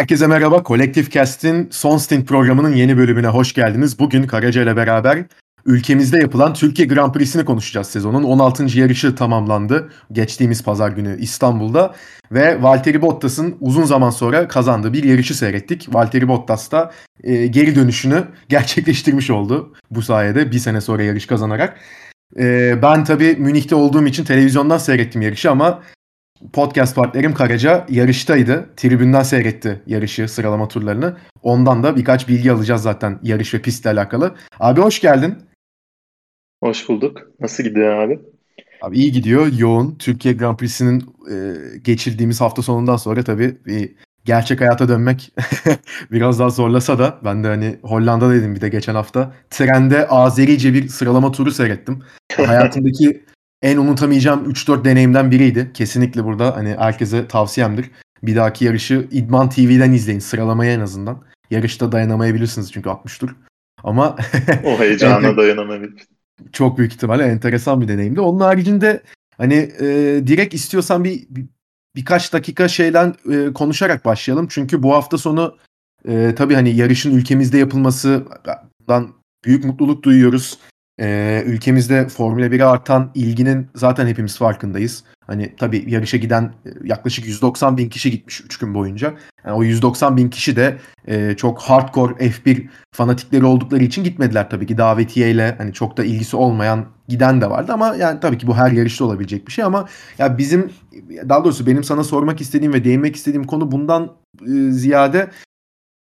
Herkese merhaba. Kolektif Cast'in Son Stint programının yeni bölümüne hoş geldiniz. Bugün Karaca ile beraber ülkemizde yapılan Türkiye Grand Prix'sini konuşacağız sezonun. 16. yarışı tamamlandı geçtiğimiz pazar günü İstanbul'da ve Valtteri Bottas'ın uzun zaman sonra kazandığı bir yarışı seyrettik. Valtteri Bottas da e, geri dönüşünü gerçekleştirmiş oldu bu sayede bir sene sonra yarış kazanarak. E, ben tabii Münih'te olduğum için televizyondan seyrettim yarışı ama podcast partnerim Karaca yarıştaydı. Tribünden seyretti yarışı, sıralama turlarını. Ondan da birkaç bilgi alacağız zaten yarış ve pistle alakalı. Abi hoş geldin. Hoş bulduk. Nasıl gidiyor abi? Abi iyi gidiyor. Yoğun. Türkiye Grand Prix'sinin e, geçirdiğimiz hafta sonundan sonra tabii bir gerçek hayata dönmek biraz daha zorlasa da ben de hani Hollanda'daydım bir de geçen hafta. Trende Azerice bir sıralama turu seyrettim. Hayatımdaki en unutamayacağım 3-4 deneyimden biriydi. Kesinlikle burada hani herkese tavsiyemdir. Bir dahaki yarışı İdman TV'den izleyin. Sıralamaya en azından. Yarışta dayanamayabilirsiniz çünkü 60 tur. Ama o heyecana dayanamayabilir. Çok büyük ihtimalle enteresan bir deneyimdi. Onun haricinde hani e, direkt istiyorsan bir, bir birkaç dakika şeyden e, konuşarak başlayalım. Çünkü bu hafta sonu e, tabii hani yarışın ülkemizde yapılmasından büyük mutluluk duyuyoruz. Ee, ülkemizde Formula 1'e artan ilginin zaten hepimiz farkındayız. Hani tabii yarışa giden e, yaklaşık 190 bin kişi gitmiş 3 gün boyunca. Yani o 190 bin kişi de e, çok hardcore F1 fanatikleri oldukları için gitmediler tabii ki davetiyeyle hani çok da ilgisi olmayan giden de vardı ama yani tabii ki bu her yarışta olabilecek bir şey ama ya bizim daha doğrusu benim sana sormak istediğim ve değinmek istediğim konu bundan e, ziyade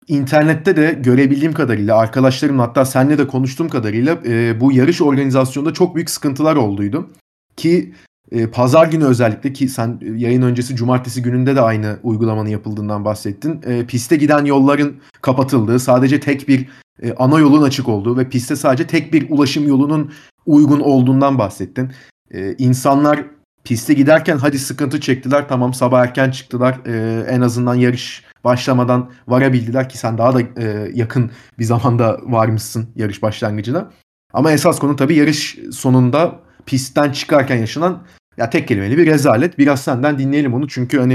internette de görebildiğim kadarıyla arkadaşlarımla hatta seninle de konuştuğum kadarıyla e, bu yarış organizasyonunda çok büyük sıkıntılar olduydu. Ki e, pazar günü özellikle ki sen yayın öncesi cumartesi gününde de aynı uygulamanın yapıldığından bahsettin. E, piste giden yolların kapatıldığı, sadece tek bir e, ana yolun açık olduğu ve piste sadece tek bir ulaşım yolunun uygun olduğundan bahsettin. E, insanlar piste giderken hadi sıkıntı çektiler tamam sabah erken çıktılar e, en azından yarış başlamadan varabildiler ki sen daha da e, yakın bir zamanda varmışsın yarış başlangıcına. Ama esas konu tabii yarış sonunda pistten çıkarken yaşanan ya tek kelimeli bir rezalet. Biraz senden dinleyelim onu çünkü hani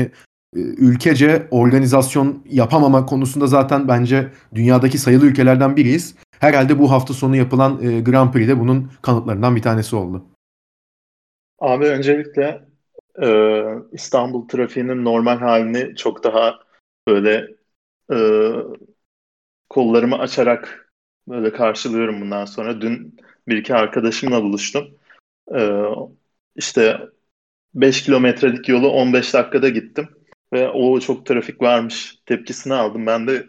e, ülkece organizasyon yapamama konusunda zaten bence dünyadaki sayılı ülkelerden biriyiz. Herhalde bu hafta sonu yapılan e, Grand Prix'de bunun kanıtlarından bir tanesi oldu. Abi öncelikle e, İstanbul trafiğinin normal halini çok daha böyle e, kollarımı açarak böyle karşılıyorum bundan sonra. Dün bir iki arkadaşımla buluştum. E, işte 5 kilometrelik yolu 15 dakikada gittim. Ve o çok trafik varmış tepkisini aldım. Ben de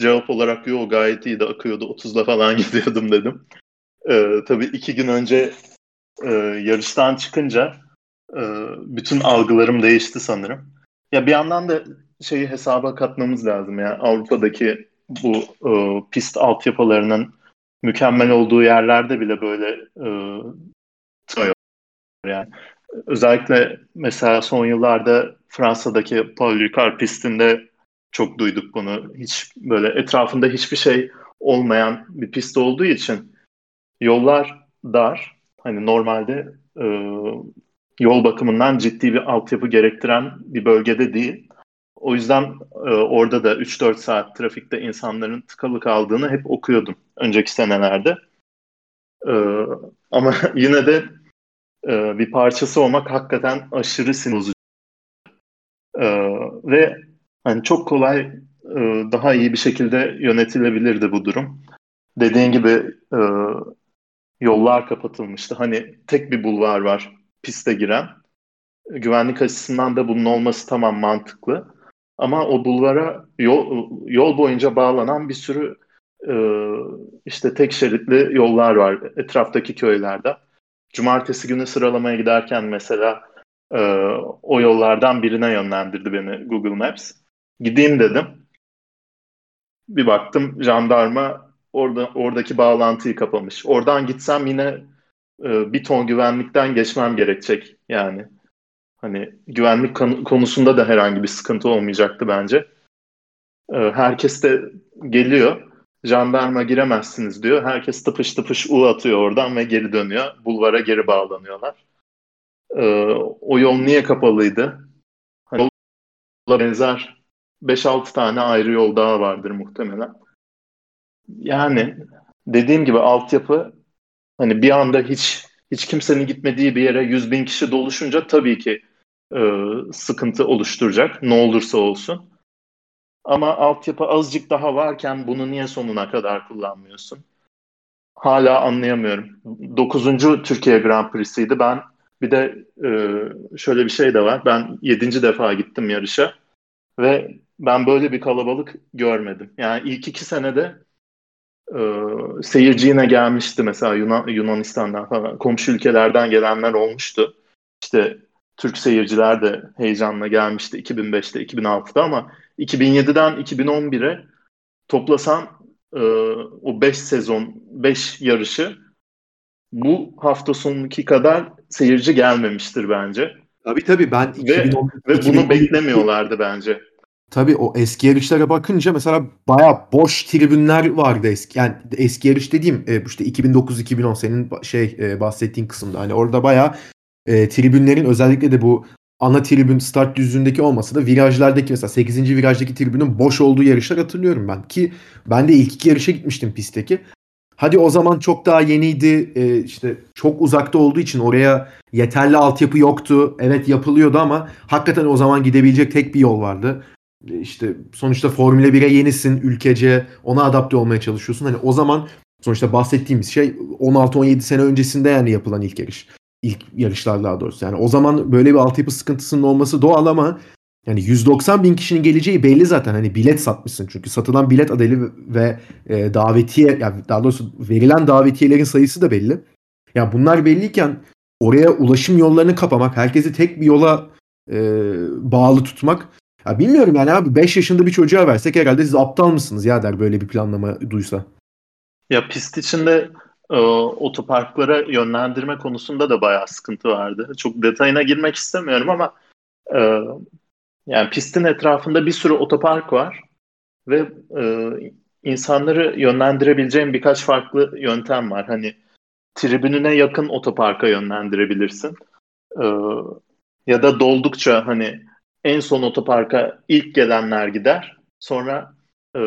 cevap olarak yo gayet iyi de akıyordu 30'da falan gidiyordum dedim. Ee, tabii iki gün önce e, yarıştan çıkınca e, bütün algılarım değişti sanırım. Ya bir yandan da şeyi hesaba katmamız lazım ya. Avrupa'daki bu e, pist altyapılarının mükemmel olduğu yerlerde bile böyle e, yani. Özellikle mesela son yıllarda Fransa'daki Paul Ricard pistinde çok duyduk bunu. Hiç böyle etrafında hiçbir şey olmayan bir pist olduğu için yollar dar. Hani normalde e, yol bakımından ciddi bir altyapı gerektiren bir bölgede değil. O yüzden e, orada da 3-4 saat trafikte insanların tıkalı kaldığını hep okuyordum önceki senelerde. E, ama yine de e, bir parçası olmak hakikaten aşırı sinir. E, ve hani çok kolay e, daha iyi bir şekilde yönetilebilirdi bu durum. Dediğin gibi e, yollar kapatılmıştı. Hani tek bir bulvar var piste giren. Güvenlik açısından da bunun olması tamam mantıklı. Ama o bulvara yol, yol boyunca bağlanan bir sürü e, işte tek şeritli yollar var etraftaki köylerde. Cumartesi günü sıralamaya giderken mesela e, o yollardan birine yönlendirdi beni Google Maps. Gideyim dedim. Bir baktım jandarma orada oradaki bağlantıyı kapamış. Oradan gitsem yine e, bir ton güvenlikten geçmem gerekecek yani. Hani güvenlik konusunda da herhangi bir sıkıntı olmayacaktı bence. Ee, herkes de geliyor. Jandarma giremezsiniz diyor. Herkes tıpış tıpış U atıyor oradan ve geri dönüyor. Bulvara geri bağlanıyorlar. Ee, o yol niye kapalıydı? Hani yola benzer 5-6 tane ayrı yol daha vardır muhtemelen. Yani dediğim gibi altyapı hani bir anda hiç hiç kimsenin gitmediği bir yere 100 bin kişi doluşunca tabii ki e, sıkıntı oluşturacak ne olursa olsun. Ama altyapı azıcık daha varken bunu niye sonuna kadar kullanmıyorsun? Hala anlayamıyorum. 9. Türkiye Grand Prix'siydi. Ben bir de e, şöyle bir şey de var. Ben 7. defa gittim yarışa ve ben böyle bir kalabalık görmedim. Yani ilk iki senede e, seyirci yine gelmişti mesela Yunan, Yunanistan'dan falan. Komşu ülkelerden gelenler olmuştu. İşte Türk seyirciler de heyecanla gelmişti 2005'te, 2006'da ama 2007'den 2011'e toplasan e, o 5 sezon, 5 yarışı bu hafta sonundaki kadar seyirci gelmemiştir bence. Tabii tabii ben ve, 2010, ve 2010, bunu beklemiyorlardı bence. Tabii o eski yarışlara bakınca mesela baya boş tribünler vardı eski. Yani eski yarış dediğim e, işte 2009-2010 senin şey e, bahsettiğin kısımda. Hani orada baya e, tribünlerin özellikle de bu ana tribün start düzlüğündeki olmasa da virajlardaki mesela 8. virajdaki tribünün boş olduğu yarışlar hatırlıyorum ben. Ki ben de ilk iki yarışa gitmiştim pistteki. Hadi o zaman çok daha yeniydi. E, işte çok uzakta olduğu için oraya yeterli altyapı yoktu. Evet yapılıyordu ama hakikaten o zaman gidebilecek tek bir yol vardı. E, işte sonuçta Formula 1'e yenisin ülkece ona adapte olmaya çalışıyorsun. Hani o zaman sonuçta bahsettiğimiz şey 16-17 sene öncesinde yani yapılan ilk yarış ilk yarışlar daha doğrusu. Yani o zaman böyle bir altyapı sıkıntısının olması doğal ama yani 190 bin kişinin geleceği belli zaten. Hani bilet satmışsın çünkü satılan bilet adeli ve e, davetiye yani daha doğrusu verilen davetiyelerin sayısı da belli. Ya yani bunlar belliyken oraya ulaşım yollarını kapamak, herkesi tek bir yola e, bağlı tutmak. Ya bilmiyorum yani abi 5 yaşında bir çocuğa versek herhalde siz aptal mısınız ya der böyle bir planlama duysa. Ya pist içinde e, otoparklara yönlendirme konusunda da bayağı sıkıntı vardı. Çok detayına girmek istemiyorum ama e, yani pistin etrafında bir sürü otopark var ve e, insanları yönlendirebileceğin birkaç farklı yöntem var. Hani tribününe yakın otoparka yönlendirebilirsin. E, ya da doldukça hani en son otoparka ilk gelenler gider. Sonra e,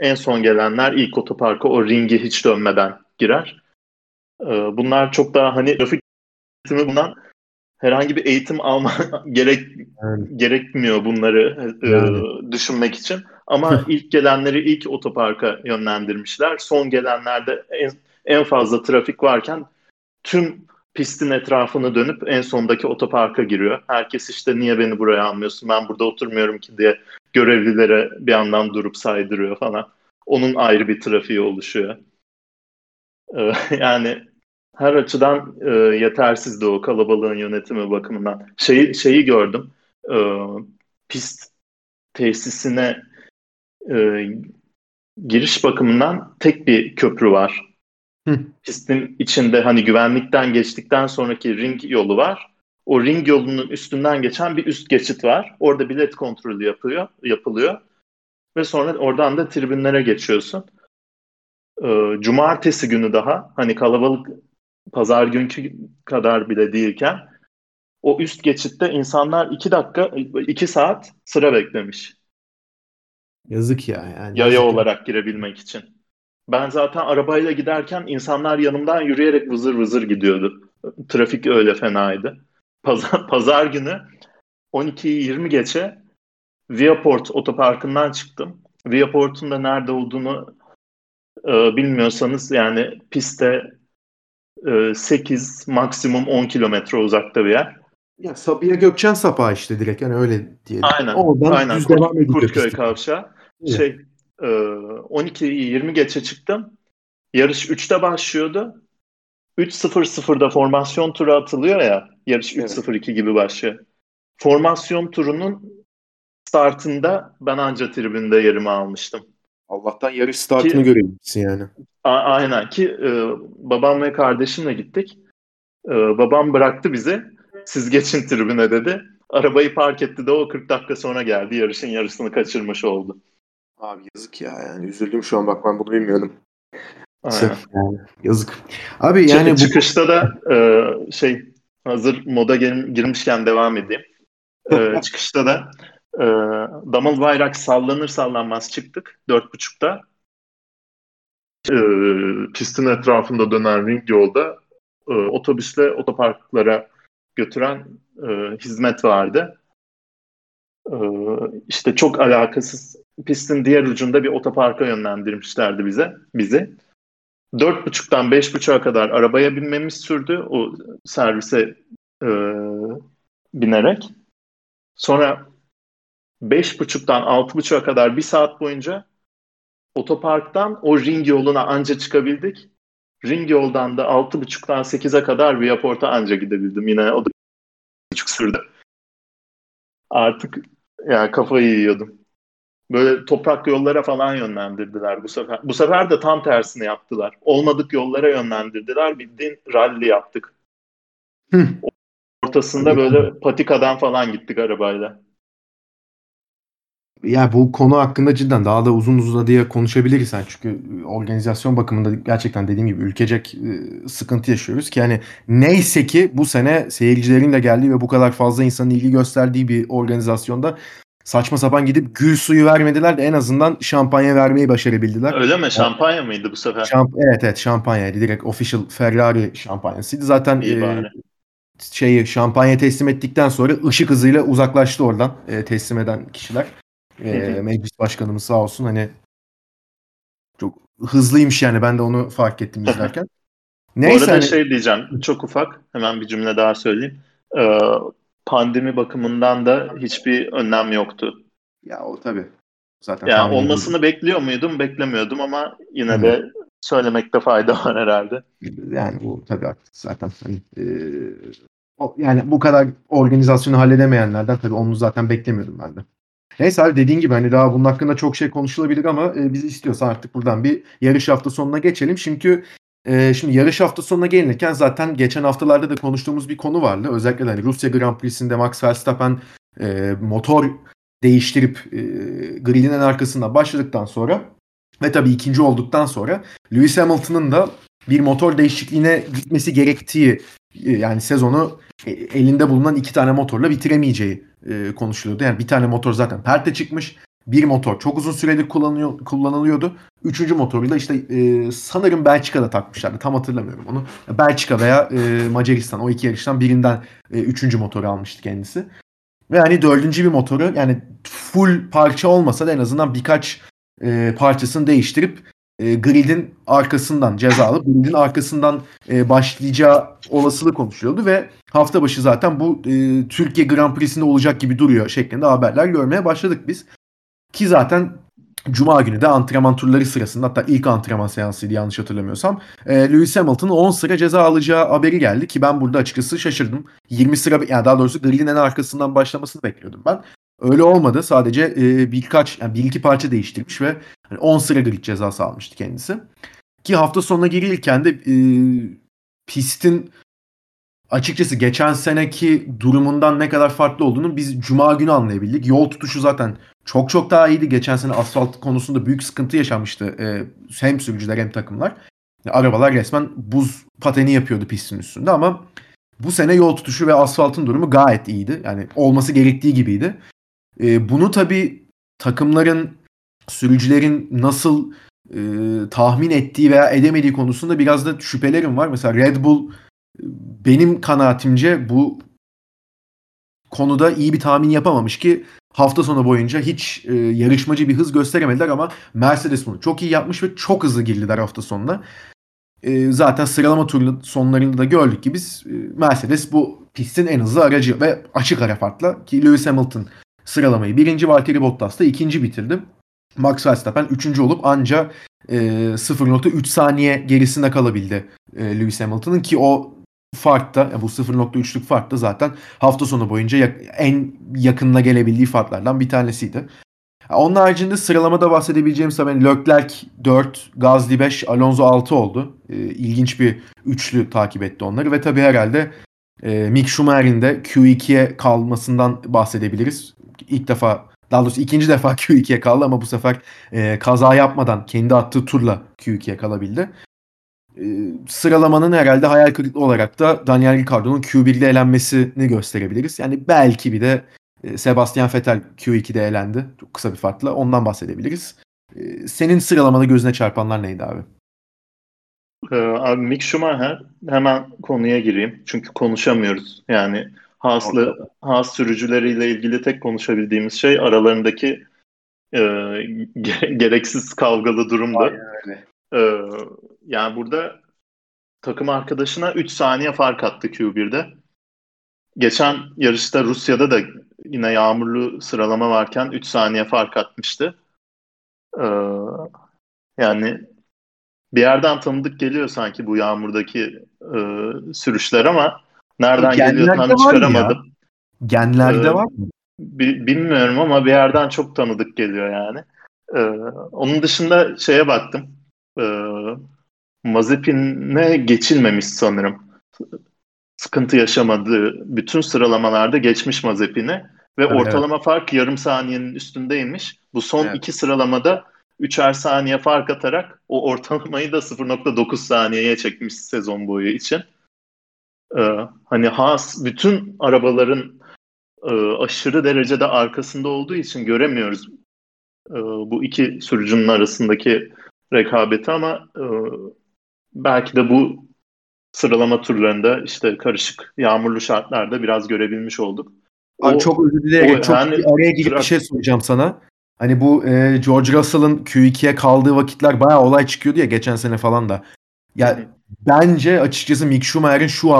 en son gelenler ilk otoparka o ringi hiç dönmeden girer. E, bunlar çok daha hani trafik yönetimi bundan herhangi bir eğitim alma gerek yani. gerekmiyor bunları e, yani. düşünmek için. Ama ilk gelenleri ilk otoparka yönlendirmişler. Son gelenlerde en, en fazla trafik varken tüm pistin etrafını dönüp en sondaki otoparka giriyor. Herkes işte niye beni buraya almıyorsun ben burada oturmuyorum ki diye görevlilere bir yandan durup saydırıyor falan. Onun ayrı bir trafiği oluşuyor. Ee, yani her açıdan e, yetersizdi o kalabalığın yönetimi bakımından. Şeyi, şeyi gördüm. E, pist tesisine e, giriş bakımından tek bir köprü var. Hı. Pistin içinde hani güvenlikten geçtikten sonraki ring yolu var. O ring yolunun üstünden geçen bir üst geçit var. Orada bilet kontrolü yapıyor, yapılıyor. Ve sonra oradan da tribünlere geçiyorsun. Ee, cumartesi günü daha hani kalabalık pazar günkü kadar bile değilken o üst geçitte insanlar iki dakika, iki saat sıra beklemiş. Yazık ya. Yani Yaya yazık olarak ya. girebilmek için. Ben zaten arabayla giderken insanlar yanımdan yürüyerek vızır vızır gidiyordu. Trafik öyle fenaydı. Pazar, pazar günü 12'yi 20 geçe Viaport otoparkından çıktım. Viaport'un da nerede olduğunu e, bilmiyorsanız yani piste 8 e, maksimum 10 kilometre uzakta bir yer. Ya Sabiha Gökçen Sapağı işte direkt yani öyle diyelim. Aynen. Oradan aynen. düz Kurt, devam ediyor. Kurtköy Kavşağı. Evet. Şey 12-20 e, geçe çıktım. Yarış 3'te başlıyordu. 3-0-0'da formasyon turu atılıyor ya. Yarış 3-0-2 evet. gibi başlıyor. Formasyon turunun startında ben anca tribünde yerimi almıştım. Allah'tan yarış startını görebilirsin yani. A- aynen ki e, babam ve kardeşimle gittik. E, babam bıraktı bizi. Siz geçin tribüne dedi. Arabayı park etti de o 40 dakika sonra geldi. Yarışın yarısını kaçırmış oldu. Abi yazık ya yani üzüldüm şu an bak ben bunu bilmiyordum. Aynen. Yani, yazık. Abi yani bu... çıkışta da e, şey hazır moda gir- girmişken devam edeyim. E, çıkışta da E, Damıl bayrak sallanır sallanmaz çıktık. Dört buçukta. E, pistin etrafında dönen ring yolda e, otobüsle otoparklara götüren e, hizmet vardı. E, işte çok alakasız pistin diğer ucunda bir otoparka yönlendirmişlerdi bize bizi. Dört buçuktan beş buçuğa kadar arabaya binmemiz sürdü o servise e, binerek. Sonra beş buçuktan altı buçuğa kadar bir saat boyunca otoparktan o ring yoluna anca çıkabildik. Ring yoldan da altı buçuktan sekize kadar Viaport'a anca gidebildim. Yine o da buçuk sürdü. Artık yani kafayı yiyordum. Böyle toprak yollara falan yönlendirdiler bu sefer. Bu sefer de tam tersini yaptılar. Olmadık yollara yönlendirdiler. Bildiğin rally yaptık. Hı. Ortasında böyle patikadan falan gittik arabayla. Ya bu konu hakkında cidden daha da uzun uzun diye konuşabiliriz yani çünkü organizasyon bakımında gerçekten dediğim gibi ülkecek e, sıkıntı yaşıyoruz ki yani neyse ki bu sene seyircilerin de geldiği ve bu kadar fazla insanın ilgi gösterdiği bir organizasyonda saçma sapan gidip gül suyu vermediler de en azından şampanya vermeyi başarabildiler. Öyle mi? Şampanya yani, mıydı bu sefer? Şamp evet evet şampanyaydı. Direkt official Ferrari şampanyasıydı. Zaten e, şeyi şampanya teslim ettikten sonra ışık hızıyla uzaklaştı oradan e, teslim eden kişiler. E, meclis başkanımız sağ olsun hani çok hızlıymış yani ben de onu fark ettim izlerken. Neyse, Bu arada hani... şey diyeceğim çok ufak hemen bir cümle daha söyleyeyim. Ee, pandemi bakımından da hiçbir önlem yoktu. Ya o tabii. Zaten yani olmasını edildi. bekliyor muydum? Beklemiyordum ama yine Hı. de söylemekte fayda var herhalde. Yani bu tabii artık zaten hani, e, yani bu kadar organizasyonu halledemeyenlerden tabii onu zaten beklemiyordum ben de. Neyse abi dediğin gibi hani daha bunun hakkında çok şey konuşulabilir ama e, biz istiyorsan artık buradan bir yarış hafta sonuna geçelim. Çünkü e, şimdi yarış hafta sonuna gelinirken zaten geçen haftalarda da konuştuğumuz bir konu vardı. Özellikle hani Rusya Grand Prix'sinde Max Verstappen e, motor değiştirip e, grillin en başladıktan sonra ve tabii ikinci olduktan sonra Lewis Hamilton'ın da bir motor değişikliğine gitmesi gerektiği e, yani sezonu e, elinde bulunan iki tane motorla bitiremeyeceği e, konuşuluyordu. Yani bir tane motor zaten perte çıkmış. Bir motor çok uzun süredir kullanıyor, kullanılıyordu. Üçüncü motoruyla işte e, sanırım Belçika'da takmışlardı. Tam hatırlamıyorum onu. Belçika veya e, Macaristan o iki yarıştan birinden e, üçüncü motoru almıştı kendisi. Ve hani dördüncü bir motoru yani full parça olmasa da en azından birkaç e, parçasını değiştirip e, gridin arkasından cezalı gridin arkasından e, başlayacağı olasılık konuşuyordu ve hafta başı zaten bu e, Türkiye Grand Prix'sinde olacak gibi duruyor şeklinde haberler görmeye başladık biz. Ki zaten Cuma günü de antrenman turları sırasında hatta ilk antrenman seansıydı yanlış hatırlamıyorsam e, Lewis Hamilton'ın 10 sıra ceza alacağı haberi geldi ki ben burada açıkçası şaşırdım. 20 sıra yani daha doğrusu gridin en arkasından başlamasını bekliyordum ben. Öyle olmadı. Sadece e, birkaç yani bir iki parça değiştirmiş ve hani 10 sıra grid cezası almıştı kendisi. Ki hafta sonuna girilirken de e, pistin açıkçası geçen seneki durumundan ne kadar farklı olduğunu biz cuma günü anlayabildik. Yol tutuşu zaten çok çok daha iyiydi. Geçen sene asfalt konusunda büyük sıkıntı yaşamıştı e, hem sürücüler hem takımlar. Arabalar resmen buz pateni yapıyordu pistin üstünde ama bu sene yol tutuşu ve asfaltın durumu gayet iyiydi. Yani olması gerektiği gibiydi. E, bunu tabii takımların, sürücülerin nasıl e, tahmin ettiği veya edemediği konusunda biraz da şüphelerim var. Mesela Red Bull benim kanaatimce bu konuda iyi bir tahmin yapamamış ki hafta sonu boyunca hiç e, yarışmacı bir hız gösteremediler ama Mercedes bunu çok iyi yapmış ve çok hızlı girdiler hafta sonunda. E, zaten sıralama turlu sonlarında da gördük ki biz e, Mercedes bu pistin en hızlı aracı ve açık ara farkla ki Lewis Hamilton sıralamayı. Birinci Valtteri Bottas da ikinci bitirdi. Max Verstappen üçüncü olup anca e, 0.3 saniye gerisinde kalabildi e, Lewis Hamilton'ın ki o farkta bu 0.3'lük fark da zaten hafta sonu boyunca en yakınına gelebildiği farklardan bir tanesiydi. Onun haricinde sıralamada bahsedebileceğim ben Leclerc 4, Gasly 5, Alonso 6 oldu. E, ilginç bir üçlü takip etti onları ve tabii herhalde e, Mick Schumacher'in de Q2'ye kalmasından bahsedebiliriz ilk defa daha doğrusu ikinci defa Q2'ye kaldı ama bu sefer e, kaza yapmadan kendi attığı turla Q2'ye kalabildi. E, sıralamanın herhalde hayal kırıklığı olarak da Daniel Ricciardo'nun Q1'de elenmesini gösterebiliriz. Yani belki bir de E, Sebastian Vettel Q2'de elendi. Çok kısa bir farkla. Ondan bahsedebiliriz. E, senin sıralamada gözüne çarpanlar neydi abi? Ee, abi Mick Schumacher hemen konuya gireyim. Çünkü konuşamıyoruz. Yani Haas'lı Haas sürücüleriyle ilgili tek konuşabildiğimiz şey aralarındaki e, gereksiz kavgalı durumda. E, yani burada takım arkadaşına 3 saniye fark attı Q1'de. Geçen yarışta Rusya'da da yine yağmurlu sıralama varken 3 saniye fark atmıştı. E, yani bir yerden tanıdık geliyor sanki bu yağmurdaki e, sürüşler ama nereden Genlerde geliyor tam çıkaramadım. Ya. Genlerde ee, var mı? bilmiyorum ama bir yerden çok tanıdık geliyor yani. Ee, onun dışında şeye baktım. Ee, Mazepin'e geçilmemiş sanırım. Sıkıntı yaşamadığı bütün sıralamalarda geçmiş Mazepin'i ve evet. ortalama fark yarım saniyenin üstündeymiş. Bu son evet. iki sıralamada üçer saniye fark atarak o ortalamayı da 0.9 saniyeye çekmiş sezon boyu için. Ee, hani Haas bütün arabaların e, aşırı derecede arkasında olduğu için göremiyoruz e, bu iki sürücünün arasındaki rekabeti ama e, belki de bu sıralama turlarında işte karışık yağmurlu şartlarda biraz görebilmiş olduk. Abi o, çok özür dilerim. Çok yani, araya girip bir şey soracağım sana. Hani bu e, George Russell'ın Q2'ye kaldığı vakitler bayağı olay çıkıyordu ya geçen sene falan da. Ya yani, bence açıkçası Mick Schumacher'in şu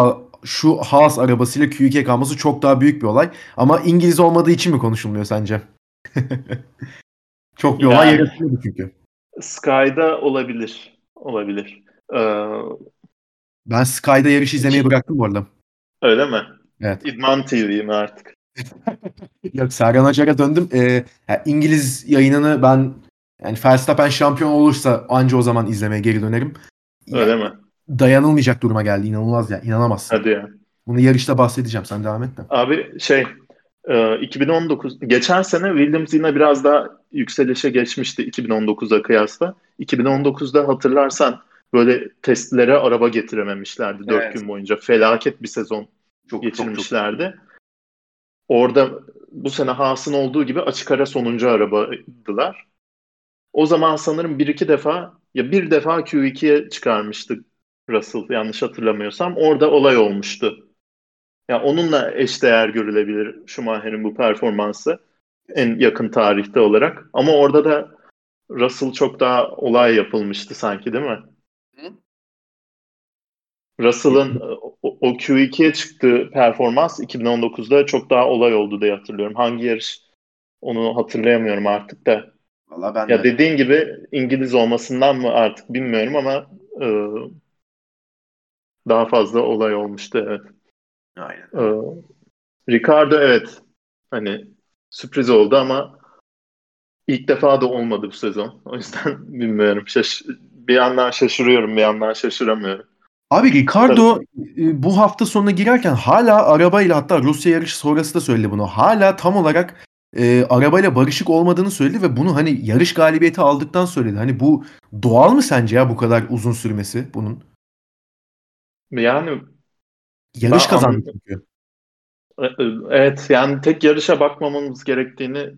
şu Haas arabasıyla Q2'ye kalması çok daha büyük bir olay. Ama İngiliz olmadığı için mi konuşulmuyor sence? çok bir olay yani, yaratıyordu çünkü. Sky'da olabilir. Olabilir. Ee, ben Sky'da yarış izlemeyi bıraktım bu arada. Öyle mi? Evet. İdman TV'yim artık. Yok Sergen Acar'a döndüm. Ee, yani İngiliz yayınını ben yani Verstappen şampiyon olursa anca o zaman izlemeye geri dönerim. Öyle yani, mi? Dayanılmayacak duruma geldi. İnanılmaz ya. İnanamazsın. Hadi ya. Bunu yarışta bahsedeceğim. Sen devam et de. Abi şey 2019 e, geçen sene Williams yine biraz daha yükselişe geçmişti 2019'a kıyasla. 2019'da hatırlarsan böyle testlere araba getirememişlerdi evet. 4 gün boyunca. Felaket bir sezon çok, geçirmişlerdi. Çok, çok. Orada bu sene Haas'ın olduğu gibi açık ara sonuncu arabaydılar. O zaman sanırım bir iki defa ya bir defa Q2'ye çıkarmıştık Russell yanlış hatırlamıyorsam. Orada olay olmuştu. Yani onunla eşdeğer görülebilir Schumacher'in bu performansı en yakın tarihte olarak. Ama orada da Russell çok daha olay yapılmıştı sanki değil mi? Russell'ın o, o Q2'ye çıktığı performans 2019'da çok daha olay oldu diye hatırlıyorum. Hangi yarış onu hatırlayamıyorum artık da. Vallahi ben ya de. dediğin gibi İngiliz olmasından mı artık bilmiyorum ama e, daha fazla olay olmuştu evet. Aynen. E, Ricardo evet hani sürpriz oldu ama ilk defa da olmadı bu sezon. O yüzden bilmiyorum. Şaş bir yandan şaşırıyorum, bir yandan şaşıramıyorum. Abi Ricardo e, bu hafta sonuna girerken hala arabayla hatta Rusya yarışı sonrası da söyledi bunu. Hala tam olarak e, arabayla barışık olmadığını söyledi ve bunu hani yarış galibiyeti aldıktan söyledi. Hani bu doğal mı sence ya bu kadar uzun sürmesi bunun? Yani yarış kazandı çünkü. E, e, evet yani tek yarışa bakmamamız gerektiğini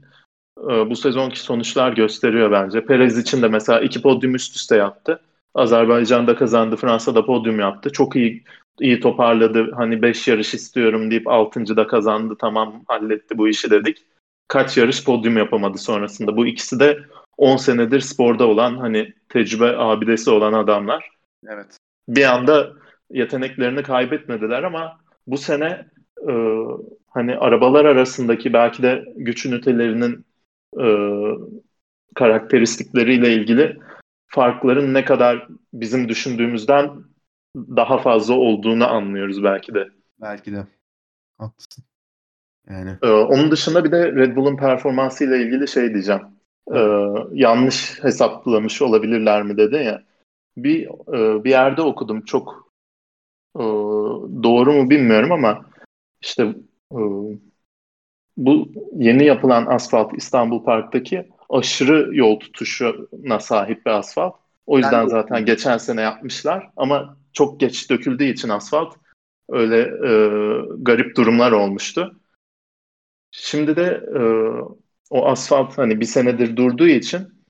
bu sezonki sonuçlar gösteriyor bence. Perez için de mesela iki podyum üst üste yaptı. Azerbaycan'da kazandı, Fransa'da podyum yaptı. Çok iyi iyi toparladı. Hani 5 yarış istiyorum deyip 6. da kazandı. Tamam halletti bu işi dedik. Kaç yarış podyum yapamadı sonrasında. Bu ikisi de 10 senedir sporda olan hani tecrübe abidesi olan adamlar. Evet. Bir anda yeteneklerini kaybetmediler ama bu sene e, hani arabalar arasındaki belki de güç ünitelerinin e, karakteristikleriyle ilgili farkların ne kadar bizim düşündüğümüzden daha fazla olduğunu anlıyoruz belki de. Belki de. Haklısın. Yani. Ee, onun dışında bir de Red Bull'un performansı ile ilgili şey diyeceğim. Ee, yanlış hesaplamış olabilirler mi dedi ya. Bir e, bir yerde okudum çok e, doğru mu bilmiyorum ama işte e, bu yeni yapılan asfalt İstanbul Park'taki aşırı yol tutuşuna sahip bir asfalt. O yüzden zaten geçen sene yapmışlar ama çok geç döküldüğü için asfalt öyle e, garip durumlar olmuştu. Şimdi de e, o asfalt hani bir senedir durduğu için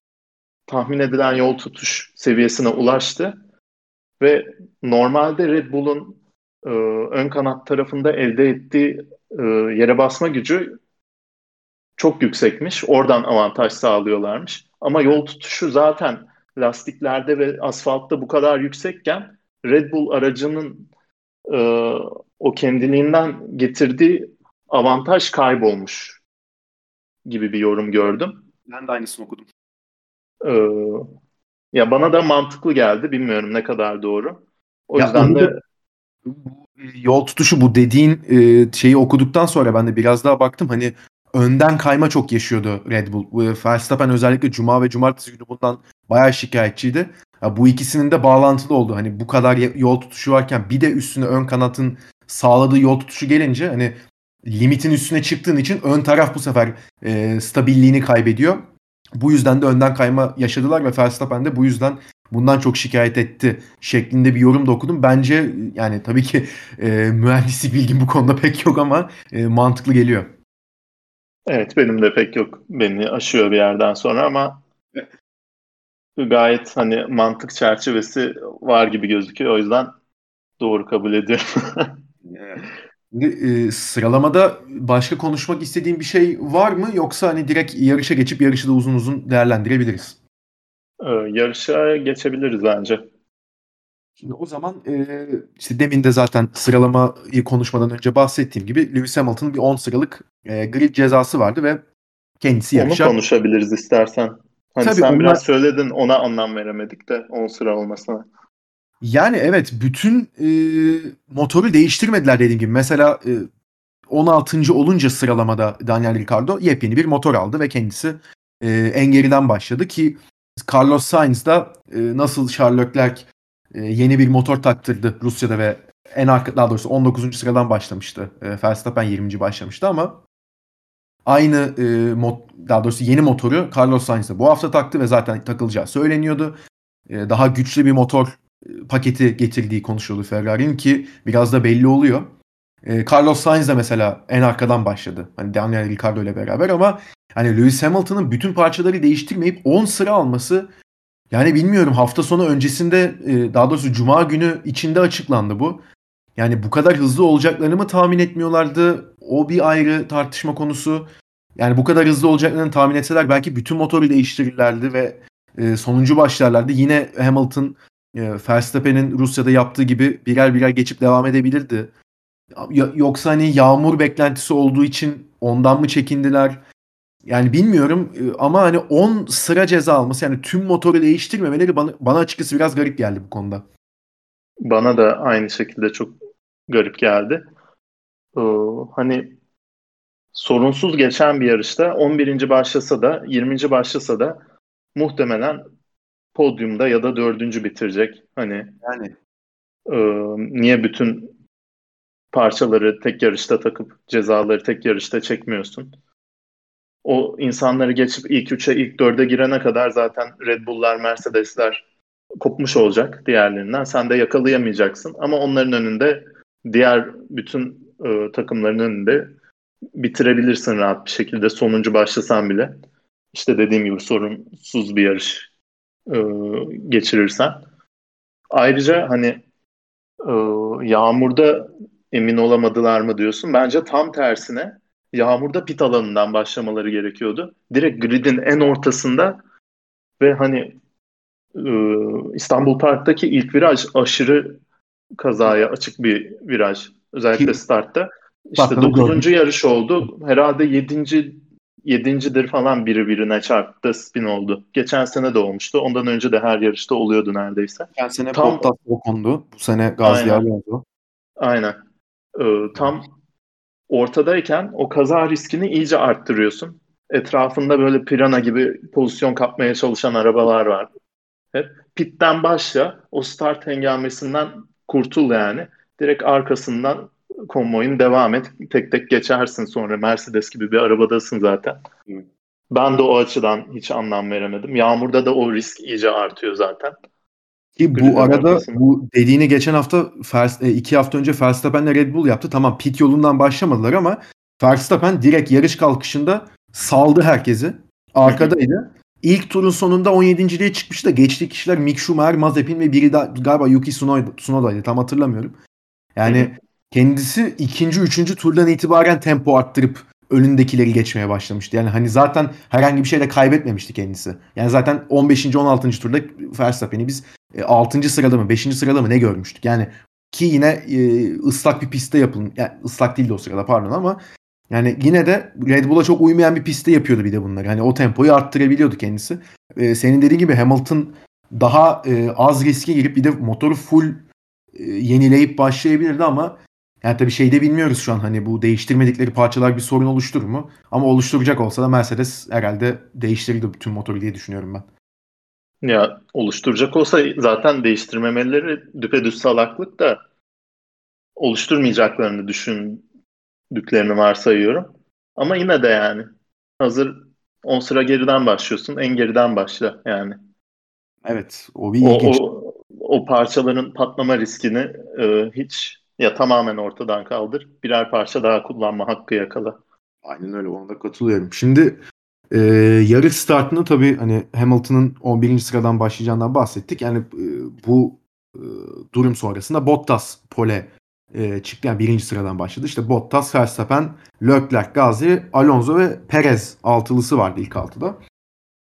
tahmin edilen yol tutuş seviyesine ulaştı ve normalde Red Bull'un e, ön kanat tarafında elde ettiği e, yere basma gücü çok yüksekmiş. Oradan avantaj sağlıyorlarmış. Ama yol tutuşu zaten lastiklerde ve asfaltta bu kadar yüksekken Red Bull aracının e, o kendiliğinden getirdiği avantaj kaybolmuş gibi bir yorum gördüm. Ben de aynısını okudum. Ee, ya bana da mantıklı geldi. Bilmiyorum ne kadar doğru. O ya yüzden de bu yol tutuşu bu dediğin e, şeyi okuduktan sonra ben de biraz daha baktım. Hani önden kayma çok yaşıyordu Red Bull. Verstappen özellikle cuma ve cumartesi günü bundan bayağı şikayetçiydi. Ya bu ikisinin de bağlantılı oldu. Hani bu kadar yol tutuşu varken bir de üstüne ön kanatın sağladığı yol tutuşu gelince hani limitin üstüne çıktığın için ön taraf bu sefer e, stabilliğini kaybediyor. Bu yüzden de önden kayma yaşadılar ve Verstappen de bu yüzden bundan çok şikayet etti şeklinde bir yorum da okudum. Bence yani tabii ki e, mühendislik bilgim bu konuda pek yok ama e, mantıklı geliyor. Evet benim de pek yok. Beni aşıyor bir yerden sonra ama gayet hani mantık çerçevesi var gibi gözüküyor. O yüzden doğru kabul ediyorum. Şimdi, e, sıralamada başka konuşmak istediğin bir şey var mı yoksa hani direkt yarışa geçip yarışı da uzun uzun değerlendirebiliriz? Ee, yarışa geçebiliriz bence. Şimdi o zaman e, işte demin de zaten sıralamayı konuşmadan önce bahsettiğim gibi Lewis Hamilton'ın bir 10 sıralık e, grid cezası vardı ve kendisi yarışa... Onu konuşabiliriz istersen. Hani Tabii sen onlar... biraz söyledin ona anlam veremedik de 10 sıra olmasına. Yani evet bütün e, motoru değiştirmediler dediğim gibi. Mesela e, 16. olunca sıralamada Daniel Ricciardo yepyeni bir motor aldı ve kendisi e, en geriden başladı ki Carlos Sainz da e, nasıl Charles Leclerc yeni bir motor taktırdı Rusya'da ve en arka daha doğrusu 19. sıradan başlamıştı. E, Verstappen 20. başlamıştı ama aynı e, mod, daha doğrusu yeni motoru Carlos Sainz de bu hafta taktı ve zaten takılacağı söyleniyordu. E, daha güçlü bir motor paketi getirdiği konuşuluyor Ferrari'nin ki biraz da belli oluyor. E, Carlos Sainz de mesela en arkadan başladı. Hani Daniel Ricciardo ile beraber ama hani Lewis Hamilton'ın bütün parçaları değiştirmeyip 10 sıra alması yani bilmiyorum hafta sonu öncesinde e, daha doğrusu cuma günü içinde açıklandı bu. Yani bu kadar hızlı olacaklarını mı tahmin etmiyorlardı? O bir ayrı tartışma konusu. Yani bu kadar hızlı olacaklarını tahmin etseler belki bütün motoru değiştirirlerdi ve e, sonuncu başlarlardı. Yine Hamilton e, Verstappen'in Rusya'da yaptığı gibi birer birer geçip devam edebilirdi. Yoksa hani yağmur beklentisi olduğu için ondan mı çekindiler? Yani bilmiyorum e, ama hani 10 sıra ceza alması yani tüm motoru değiştirmemeleri bana, bana açıkçası biraz garip geldi bu konuda. Bana da aynı şekilde çok garip geldi. Ee, hani sorunsuz geçen bir yarışta 11. başlasa da 20. başlasa da muhtemelen podyumda ya da dördüncü bitirecek. Hani yani e, niye bütün parçaları tek yarışta takıp cezaları tek yarışta çekmiyorsun? O insanları geçip ilk üçe, ilk dörde girene kadar zaten Red Bull'lar, Mercedes'ler kopmuş olacak diğerlerinden. Sen de yakalayamayacaksın. Ama onların önünde diğer bütün e, takımların önünde bitirebilirsin rahat bir şekilde sonuncu başlasan bile. İşte dediğim gibi sorunsuz bir yarış e, geçirirsen. Ayrıca hani e, yağmurda emin olamadılar mı diyorsun. Bence tam tersine yağmurda pit alanından başlamaları gerekiyordu. Direkt gridin en ortasında ve hani e, İstanbul Park'taki ilk viraj aşırı kazaya açık bir viraj. Özellikle startta. İşte 9. yarış oldu. Herhalde 7 yedincidir falan biri birine çarptı spin oldu. Geçen sene de olmuştu. Ondan önce de her yarışta oluyordu neredeyse. Geçen sene tam, Bottas okundu. Bu sene Gazi oldu. Aynen. Ee, tam ortadayken o kaza riskini iyice arttırıyorsun. Etrafında böyle pirana gibi pozisyon kapmaya çalışan arabalar var. Hep pitten başla. O start hengamesinden kurtul yani. Direkt arkasından konvoyun devam et. Tek tek geçersin sonra Mercedes gibi bir arabadasın zaten. Ben de o açıdan hiç anlam veremedim. Yağmurda da o risk iyice artıyor zaten. Ki bu arada arkasında. bu dediğini geçen hafta e, iki hafta önce Verstappen'le Red Bull yaptı. Tamam pit yolundan başlamadılar ama Verstappen direkt yarış kalkışında saldı herkesi. Arkadaydı. İlk turun sonunda 17.liğe çıkmıştı da geçtiği kişiler Mick Schumacher, Mazepin ve biri de galiba Yuki Tsunoda'ydı. Tam hatırlamıyorum. Yani kendisi ikinci, üçüncü turdan itibaren tempo arttırıp önündekileri geçmeye başlamıştı. Yani hani zaten herhangi bir şeyle kaybetmemişti kendisi. Yani zaten 15. 16. turda Verstappen'i biz 6. E, sırada mı 5. sırada mı ne görmüştük. Yani ki yine e, ıslak bir pistte yapılmış. Yani ıslak değildi o sırada pardon ama yani yine de Red Bull'a çok uymayan bir pistte yapıyordu bir de bunları. Hani o tempoyu arttırabiliyordu kendisi. Ee, senin dediğin gibi Hamilton daha e, az riske girip bir de motoru full e, yenileyip başlayabilirdi ama yani tabii şeyde bilmiyoruz şu an hani bu değiştirmedikleri parçalar bir sorun oluşturur mu? Ama oluşturacak olsa da Mercedes herhalde değiştirirdi bütün motoru diye düşünüyorum ben. Ya oluşturacak olsa zaten değiştirmemeleri düpedüz salaklık da oluşturmayacaklarını düşündüklerini varsayıyorum. Ama yine de yani hazır 10 sıra geriden başlıyorsun. En geriden başla yani. Evet. O bir ilginç. O, o, o parçaların patlama riskini e, hiç ya tamamen ortadan kaldır. Birer parça daha kullanma hakkı yakala. Aynen öyle. Ona da katılıyorum. Şimdi e, yarış startını tabii hani Hamilton'ın 11. sıradan başlayacağından bahsettik. Yani e, bu e, durum sonrasında Bottas pole e, çıktı. Yani birinci sıradan başladı. İşte Bottas, Verstappen, Leclerc, Gazi, Alonso ve Perez altılısı vardı ilk altıda.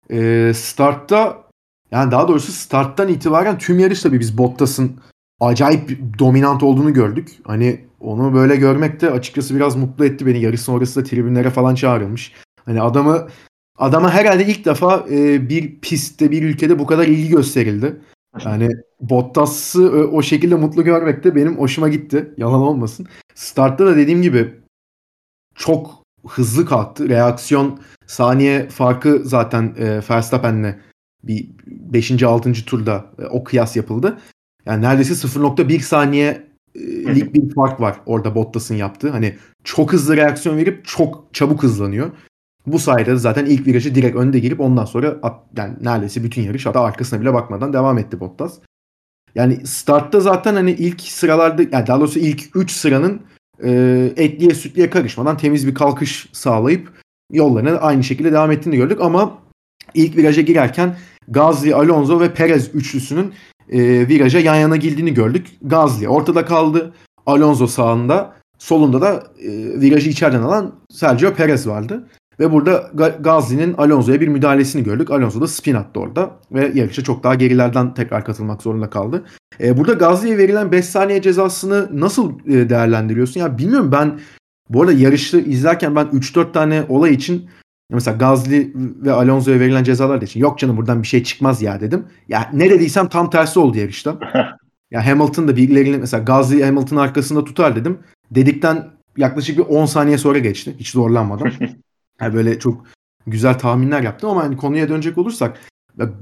E, startta yani daha doğrusu starttan itibaren tüm yarış tabii biz Bottas'ın acayip dominant olduğunu gördük. Hani onu böyle görmek de açıkçası biraz mutlu etti beni. Yarış sonrası da tribünlere falan çağrılmış. Hani adamı adama herhalde ilk defa e, bir pistte bir ülkede bu kadar ilgi gösterildi. Yani Bottas'ı o şekilde mutlu görmek de benim hoşuma gitti. Yalan olmasın. Startta da dediğim gibi çok hızlı kalktı. Reaksiyon saniye farkı zaten e, Verstappen'le bir 5. 6. turda e, o kıyas yapıldı. Yani neredeyse 0.1 saniye e, lik bir fark var orada Bottas'ın yaptığı. Hani çok hızlı reaksiyon verip çok çabuk hızlanıyor. Bu sayede zaten ilk virajı direkt önde girip ondan sonra at, yani neredeyse bütün yarış hatta arkasına bile bakmadan devam etti Bottas. Yani startta zaten hani ilk sıralarda yani daha doğrusu ilk 3 sıranın e, etliye sütliye karışmadan temiz bir kalkış sağlayıp yollarına aynı şekilde devam ettiğini gördük ama ilk viraja girerken Gazli, Alonso ve Perez üçlüsünün e, viraja yan yana girdiğini gördük. Gazli ortada kaldı. Alonso sağında. Solunda da e, virajı içeriden alan Sergio Perez vardı. Ve burada Gazli'nin Alonso'ya bir müdahalesini gördük. Alonso da spin attı orada ve yarışa çok daha gerilerden tekrar katılmak zorunda kaldı. Ee, burada Gazli'ye verilen 5 saniye cezasını nasıl e, değerlendiriyorsun? Ya bilmiyorum ben bu arada yarışı izlerken ben 3-4 tane olay için mesela Gazli ve Alonso'ya verilen cezalar için yok canım buradan bir şey çıkmaz ya dedim. Ya ne dediysem tam tersi oldu yarışta. ya Hamilton da birilerini mesela Gazli Hamilton arkasında tutar dedim. Dedikten yaklaşık bir 10 saniye sonra geçti. Hiç zorlanmadan. Yani böyle çok güzel tahminler yaptım ama hani konuya dönecek olursak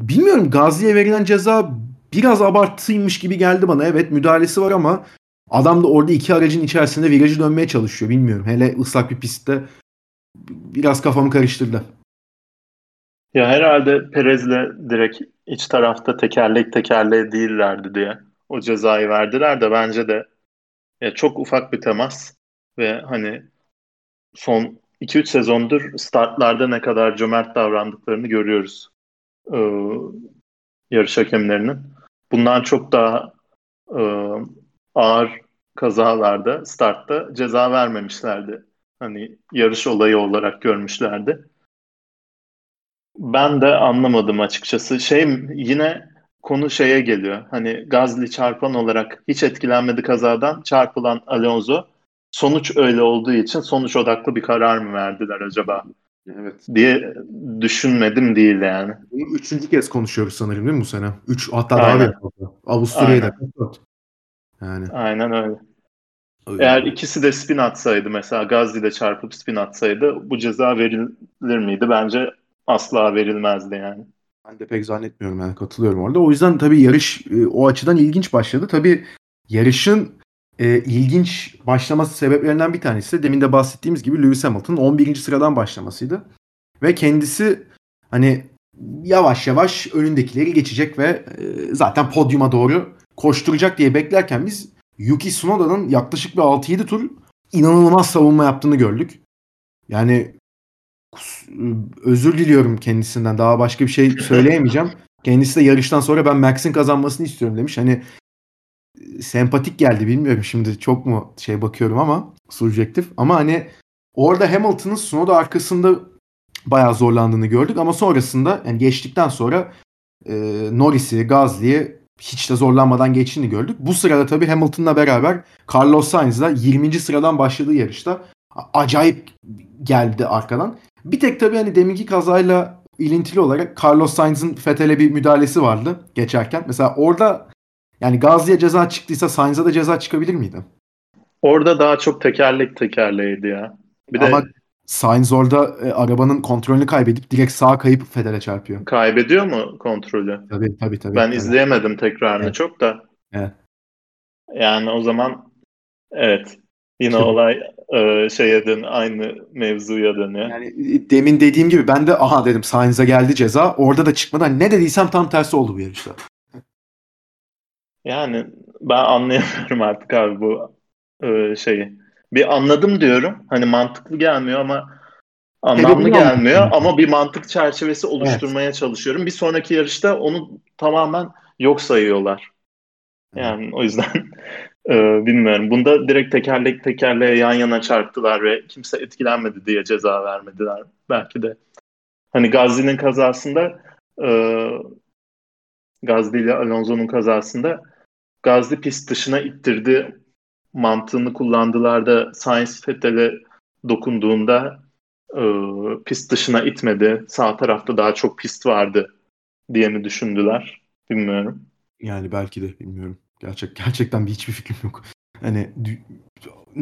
bilmiyorum Gazi'ye verilen ceza biraz abartıymış gibi geldi bana. Evet müdahalesi var ama adam da orada iki aracın içerisinde virajı dönmeye çalışıyor. Bilmiyorum. Hele ıslak bir pistte biraz kafamı karıştırdı. Ya herhalde Perez'le direkt iç tarafta tekerlek tekerleğe değillerdi diye o cezayı verdiler de bence de ya çok ufak bir temas ve hani son 2-3 sezondur startlarda ne kadar cömert davrandıklarını görüyoruz e, yarış hakemlerinin. Bundan çok daha e, ağır kazalarda startta ceza vermemişlerdi. Hani yarış olayı olarak görmüşlerdi. Ben de anlamadım açıkçası. Şey yine konu şeye geliyor. Hani Gazli çarpan olarak hiç etkilenmedi kazadan. Çarpılan Alonso sonuç öyle olduğu için sonuç odaklı bir karar mı verdiler acaba? Evet. diye düşünmedim değil yani. Bunu üçüncü kez konuşuyoruz sanırım değil mi bu sene? Üç hatta Aynen. daha bir Avusturya'da. Yani. Aynen öyle. Öyle. Eğer ikisi de spin atsaydı mesela Gazli de çarpıp spin atsaydı bu ceza verilir miydi? Bence asla verilmezdi yani. Ben de pek zannetmiyorum yani katılıyorum orada. O yüzden tabii yarış e, o açıdan ilginç başladı. Tabii yarışın e, ilginç başlaması sebeplerinden bir tanesi de demin de bahsettiğimiz gibi Lewis Hamilton'ın 11. sıradan başlamasıydı. Ve kendisi hani yavaş yavaş önündekileri geçecek ve e, zaten podyuma doğru koşturacak diye beklerken biz Yuki Tsunoda'nın yaklaşık bir 6-7 tur inanılmaz savunma yaptığını gördük. Yani özür diliyorum kendisinden. Daha başka bir şey söyleyemeyeceğim. Kendisi de yarıştan sonra ben Max'in kazanmasını istiyorum demiş. Hani sempatik geldi bilmiyorum şimdi çok mu şey bakıyorum ama subjektif ama hani orada Hamilton'ın Snowda arkasında bayağı zorlandığını gördük ama sonrasında yani geçtikten sonra e, Norris'i, Gasly'yi hiç de zorlanmadan geçtiğini gördük. Bu sırada tabii Hamilton'la beraber Carlos Sainz da 20. sıradan başladığı yarışta acayip geldi arkadan. Bir tek tabii hani deminki kazayla ilintili olarak Carlos Sainz'ın Fethel'e bir müdahalesi vardı geçerken. Mesela orada yani Gazi'ye ceza çıktıysa Sainz'a da ceza çıkabilir miydi? Orada daha çok tekerlek tekerleğiydi ya. Bir Ama de Sainz orada e, arabanın kontrolünü kaybedip direkt sağa kayıp Feder'e çarpıyor. Kaybediyor mu kontrolü? Tabii tabii tabii. Ben evet. izleyemedim tekrarını evet. çok da. Evet. Yani o zaman evet yine Şimdi, olay e, şeye dön aynı mevzuya dönüyor. Yani demin dediğim gibi ben de aha dedim Sainz'e geldi ceza. Orada da çıkmadan ne dediysem tam tersi oldu bu yarışta. Yani ben anlayamıyorum artık abi bu e, şeyi. Bir anladım diyorum. Hani mantıklı gelmiyor ama anlamlı gelmiyor ama bir mantık çerçevesi oluşturmaya evet. çalışıyorum. Bir sonraki yarışta onu tamamen yok sayıyorlar. Yani o yüzden e, bilmiyorum. Bunda direkt tekerlek tekerleğe yan yana çarptılar ve kimse etkilenmedi diye ceza vermediler. Belki de hani Gazi'nin kazasında e, Gazli ile Alonso'nun kazasında Gazli pist dışına ittirdi mantığını kullandılar da Science Vettel'e dokunduğunda e, pist dışına itmedi. Sağ tarafta daha çok pist vardı diye mi düşündüler? Bilmiyorum. Yani belki de bilmiyorum. Gerçek gerçekten bir hiçbir fikrim yok. Hani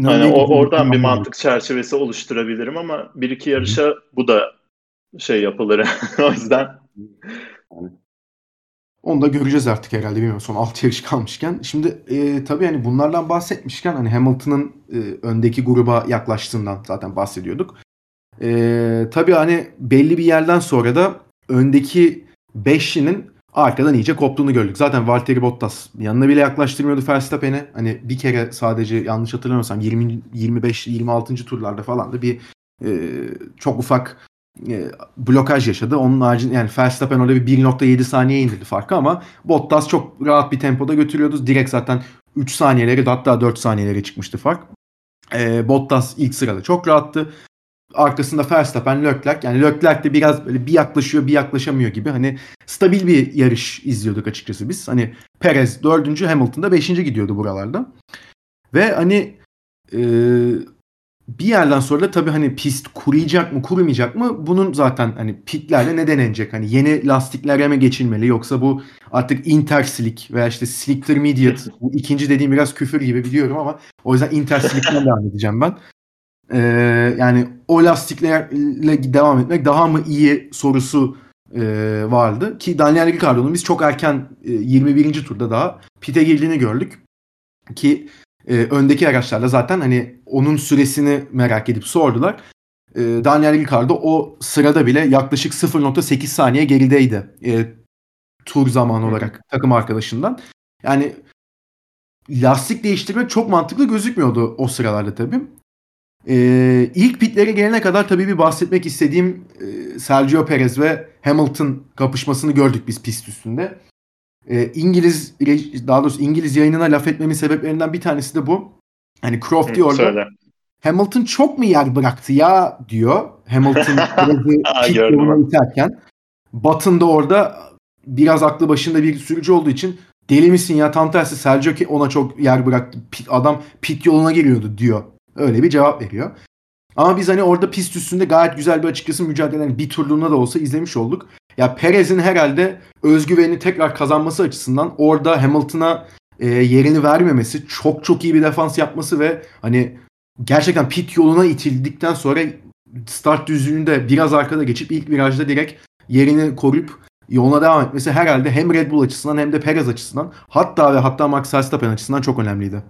hani o, oradan bir mantık çerçevesi oluşturabilirim ama bir iki yarışa Hı. bu da şey yapılır. o yüzden yani onu da göreceğiz artık herhalde bilmiyorum son 6 yarış kalmışken. Şimdi e, tabii hani bunlardan bahsetmişken hani Hamilton'ın e, öndeki gruba yaklaştığından zaten bahsediyorduk. E, tabii hani belli bir yerden sonra da öndeki beşlinin arkadan iyice koptuğunu gördük. Zaten Valtteri Bottas yanına bile yaklaştırmıyordu Verstappen'i. Hani bir kere sadece yanlış hatırlamıyorsam 20 25 26. turlarda falan da bir e, çok ufak e, blokaj yaşadı. Onun haricinde yani Verstappen orada bir 1.7 saniye indirdi farkı ama Bottas çok rahat bir tempoda götürüyordu. Direkt zaten 3 saniyeleri hatta 4 saniyelere çıkmıştı fark. E, Bottas ilk sırada çok rahattı. Arkasında Verstappen, Leclerc. Yani Leclerc de biraz böyle bir yaklaşıyor bir yaklaşamıyor gibi. Hani stabil bir yarış izliyorduk açıkçası biz. Hani Perez 4. Hamilton da 5. gidiyordu buralarda. Ve hani e, bir yerden sonra da tabii hani pist kuruyacak mı kurumayacak mı bunun zaten hani pitlerle ne denenecek? Hani yeni lastiklere mi geçilmeli yoksa bu artık interslick veya işte slick bu ikinci dediğim biraz küfür gibi biliyorum ama o yüzden interslick'ten devam edeceğim ben. Ee, yani o lastiklerle devam etmek daha mı iyi sorusu e, vardı ki Daniel Ricciardo'nun biz çok erken e, 21. turda daha pite girdiğini gördük ki e, öndeki araçlarla zaten hani onun süresini merak edip sordular. E, Daniel Ricciardo o sırada bile yaklaşık 0.8 saniye gerideydi. E, tur zamanı olarak takım arkadaşından. Yani lastik değiştirmek çok mantıklı gözükmüyordu o sıralarda tabii. Ee, ilk pitlere gelene kadar tabii bir bahsetmek istediğim e, Sergio Perez ve Hamilton kapışmasını gördük biz pist üstünde e, İngiliz daha doğrusu İngiliz yayınına laf etmemin sebeplerinden bir tanesi de bu. Hani Croft diyor orada. Hamilton çok mu yer bıraktı ya diyor. Hamilton yoluna iterken. Button da orada biraz aklı başında bir sürücü olduğu için deli misin ya tam tersi Sergio ki ona çok yer bıraktı. Pit, adam pit yoluna giriyordu diyor. Öyle bir cevap veriyor. Ama biz hani orada pist üstünde gayet güzel bir açıkçası mücadelenin bir turluğuna da olsa izlemiş olduk. Ya Perez'in herhalde özgüveni tekrar kazanması açısından orada Hamilton'a e, yerini vermemesi, çok çok iyi bir defans yapması ve hani gerçekten pit yoluna itildikten sonra start düzlüğünde biraz arkada geçip ilk virajda direkt yerini koruyup yoluna devam etmesi herhalde hem Red Bull açısından hem de Perez açısından hatta ve hatta Max Verstappen açısından çok önemliydi.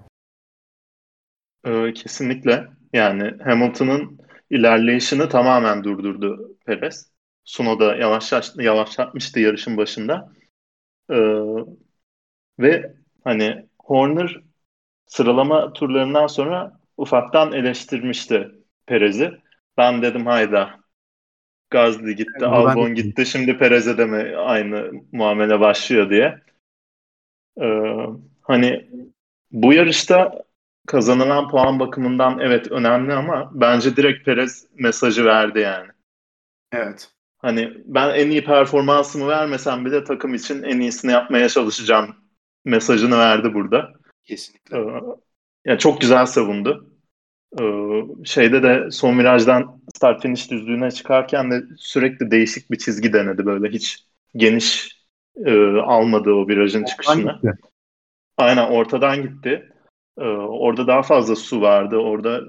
Ee, kesinlikle. Yani Hamilton'ın ilerleyişini tamamen durdurdu Perez. Sunoda yavaşlaş, yavaşlatmıştı yarışın başında. Ee, ve hani Horner sıralama turlarından sonra ufaktan eleştirmişti Perez'i. Ben dedim hayda. Gazli gitti, Evet, Albon gitti. Şimdi Perez'e de mi aynı muamele başlıyor diye. Ee, hani bu yarışta kazanılan puan bakımından evet önemli ama bence direkt Perez mesajı verdi yani. Evet. Hani ben en iyi performansımı vermesem bile takım için en iyisini yapmaya çalışacağım mesajını verdi burada. Kesinlikle. Ee, yani çok güzel savundu. Ee, şeyde de son virajdan start finish düzlüğüne çıkarken de sürekli değişik bir çizgi denedi böyle hiç geniş e, almadı o virajın çıkışını. Gitti. Aynen ortadan gitti. Ee, orada daha fazla su vardı. Orada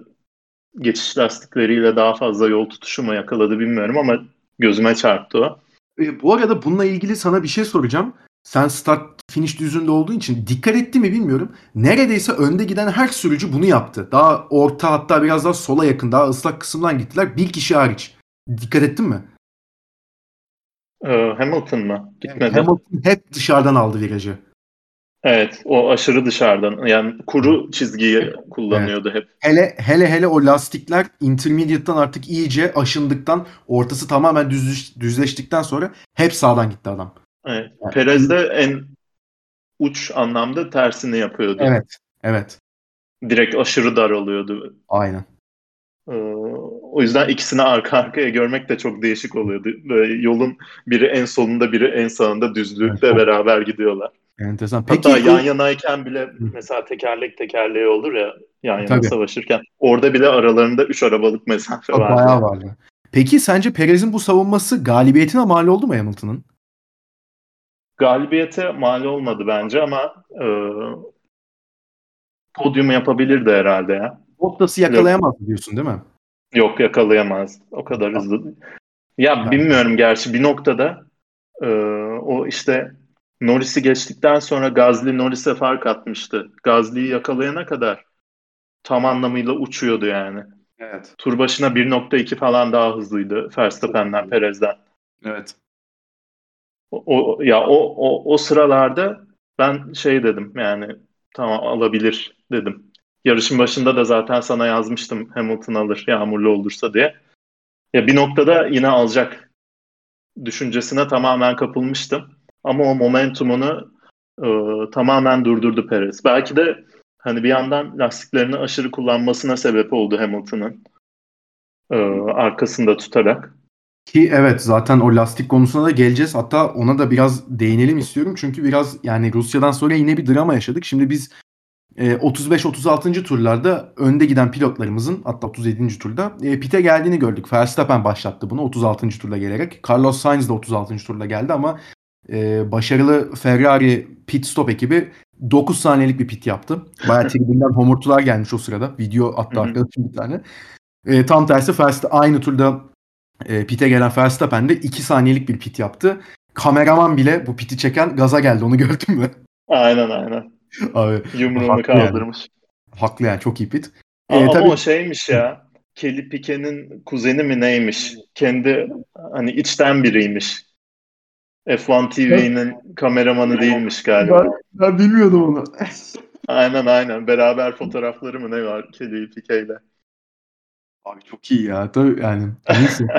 geçiş lastikleriyle daha fazla yol tutuşu mu yakaladı bilmiyorum ama gözüme çarptı o. E, bu arada bununla ilgili sana bir şey soracağım. Sen start finish düzünde olduğu için dikkat etti mi bilmiyorum. Neredeyse önde giden her sürücü bunu yaptı. Daha orta hatta biraz daha sola yakın daha ıslak kısımdan gittiler. Bir kişi hariç. Dikkat ettin mi? Ee, Hamilton mı? Gitmedi. Hamilton hep dışarıdan aldı virajı. Evet, o aşırı dışarıdan. Yani kuru çizgiyi kullanıyordu hep. Hele hele hele o lastikler intermediate'dan artık iyice aşındıktan ortası tamamen düzleş, düzleştikten sonra hep sağdan gitti adam. Evet. Yani- Perez de en uç anlamda tersini yapıyordu. Evet. Evet. Direkt aşırı dar oluyordu. Aynen. Ee, o yüzden ikisini arka arkaya görmek de çok değişik oluyordu. Böyle yolun biri en solunda biri en sağında düzlükte Evet. beraber gidiyorlar. Enteresan. Peki Hatta yan yanayken bile mesela tekerlek tekerleği olur ya yan yana Tabii. savaşırken. Orada bile aralarında 3 arabalık mesafe vardı. Bayağı vardı. Peki sence Perez'in bu savunması galibiyetine mal oldu mu Hamilton'ın? Galibiyete mal olmadı bence ama e, podyum yapabilirdi herhalde ya. Bottas'ı yakalayamaz diyorsun değil mi? Yok yakalayamaz. O kadar hızlı. Ya bilmiyorum gerçi bir noktada e, o işte Norris'i geçtikten sonra Gazli Norris'e fark atmıştı. Gazli'yi yakalayana kadar tam anlamıyla uçuyordu yani. Evet. Tur başına 1.2 falan daha hızlıydı Verstappen'den, Perez'den. Evet. O, o- ya o, o o sıralarda ben şey dedim yani tamam alabilir dedim. Yarışın başında da zaten sana yazmıştım Hamilton alır yağmurlu olursa diye. Ya bir noktada yine alacak düşüncesine tamamen kapılmıştım. Ama o momentumunu e, tamamen durdurdu Perez. Belki de hani bir yandan lastiklerini aşırı kullanmasına sebep oldu Hamilton'ın e, arkasında tutarak. Ki evet zaten o lastik konusuna da geleceğiz. Hatta ona da biraz değinelim istiyorum. Çünkü biraz yani Rusya'dan sonra yine bir drama yaşadık. Şimdi biz e, 35-36. turlarda önde giden pilotlarımızın hatta 37. turda e, pite geldiğini gördük. Verstappen başlattı bunu 36. turda gelerek. Carlos Sainz de 36. turda geldi ama e, başarılı Ferrari pit stop ekibi 9 saniyelik bir pit yaptı. Bayağı tribünden homurtular gelmiş o sırada. Video attı arkadaşım bir tane. E, tam tersi Verstappen aynı turda e, pite gelen Verstappen de 2 saniyelik bir pit yaptı. Kameraman bile bu piti çeken gaza geldi. Onu gördün mü? Aynen aynen. Abi Yumruğunu Haklı yani. kaldırmış. haklı yani çok iyi pit. Aa, E, ama tabii- o şeymiş ya. Kelly Piquet'in kuzeni mi neymiş? Kendi hani içten biriymiş. F1 TV'nin kameramanı değilmiş galiba. ben bilmiyordum onu. Aynen aynen. Beraber fotoğrafları mı ne var Kelly Piquet'le? Abi çok iyi ya. Tabii yani neyse.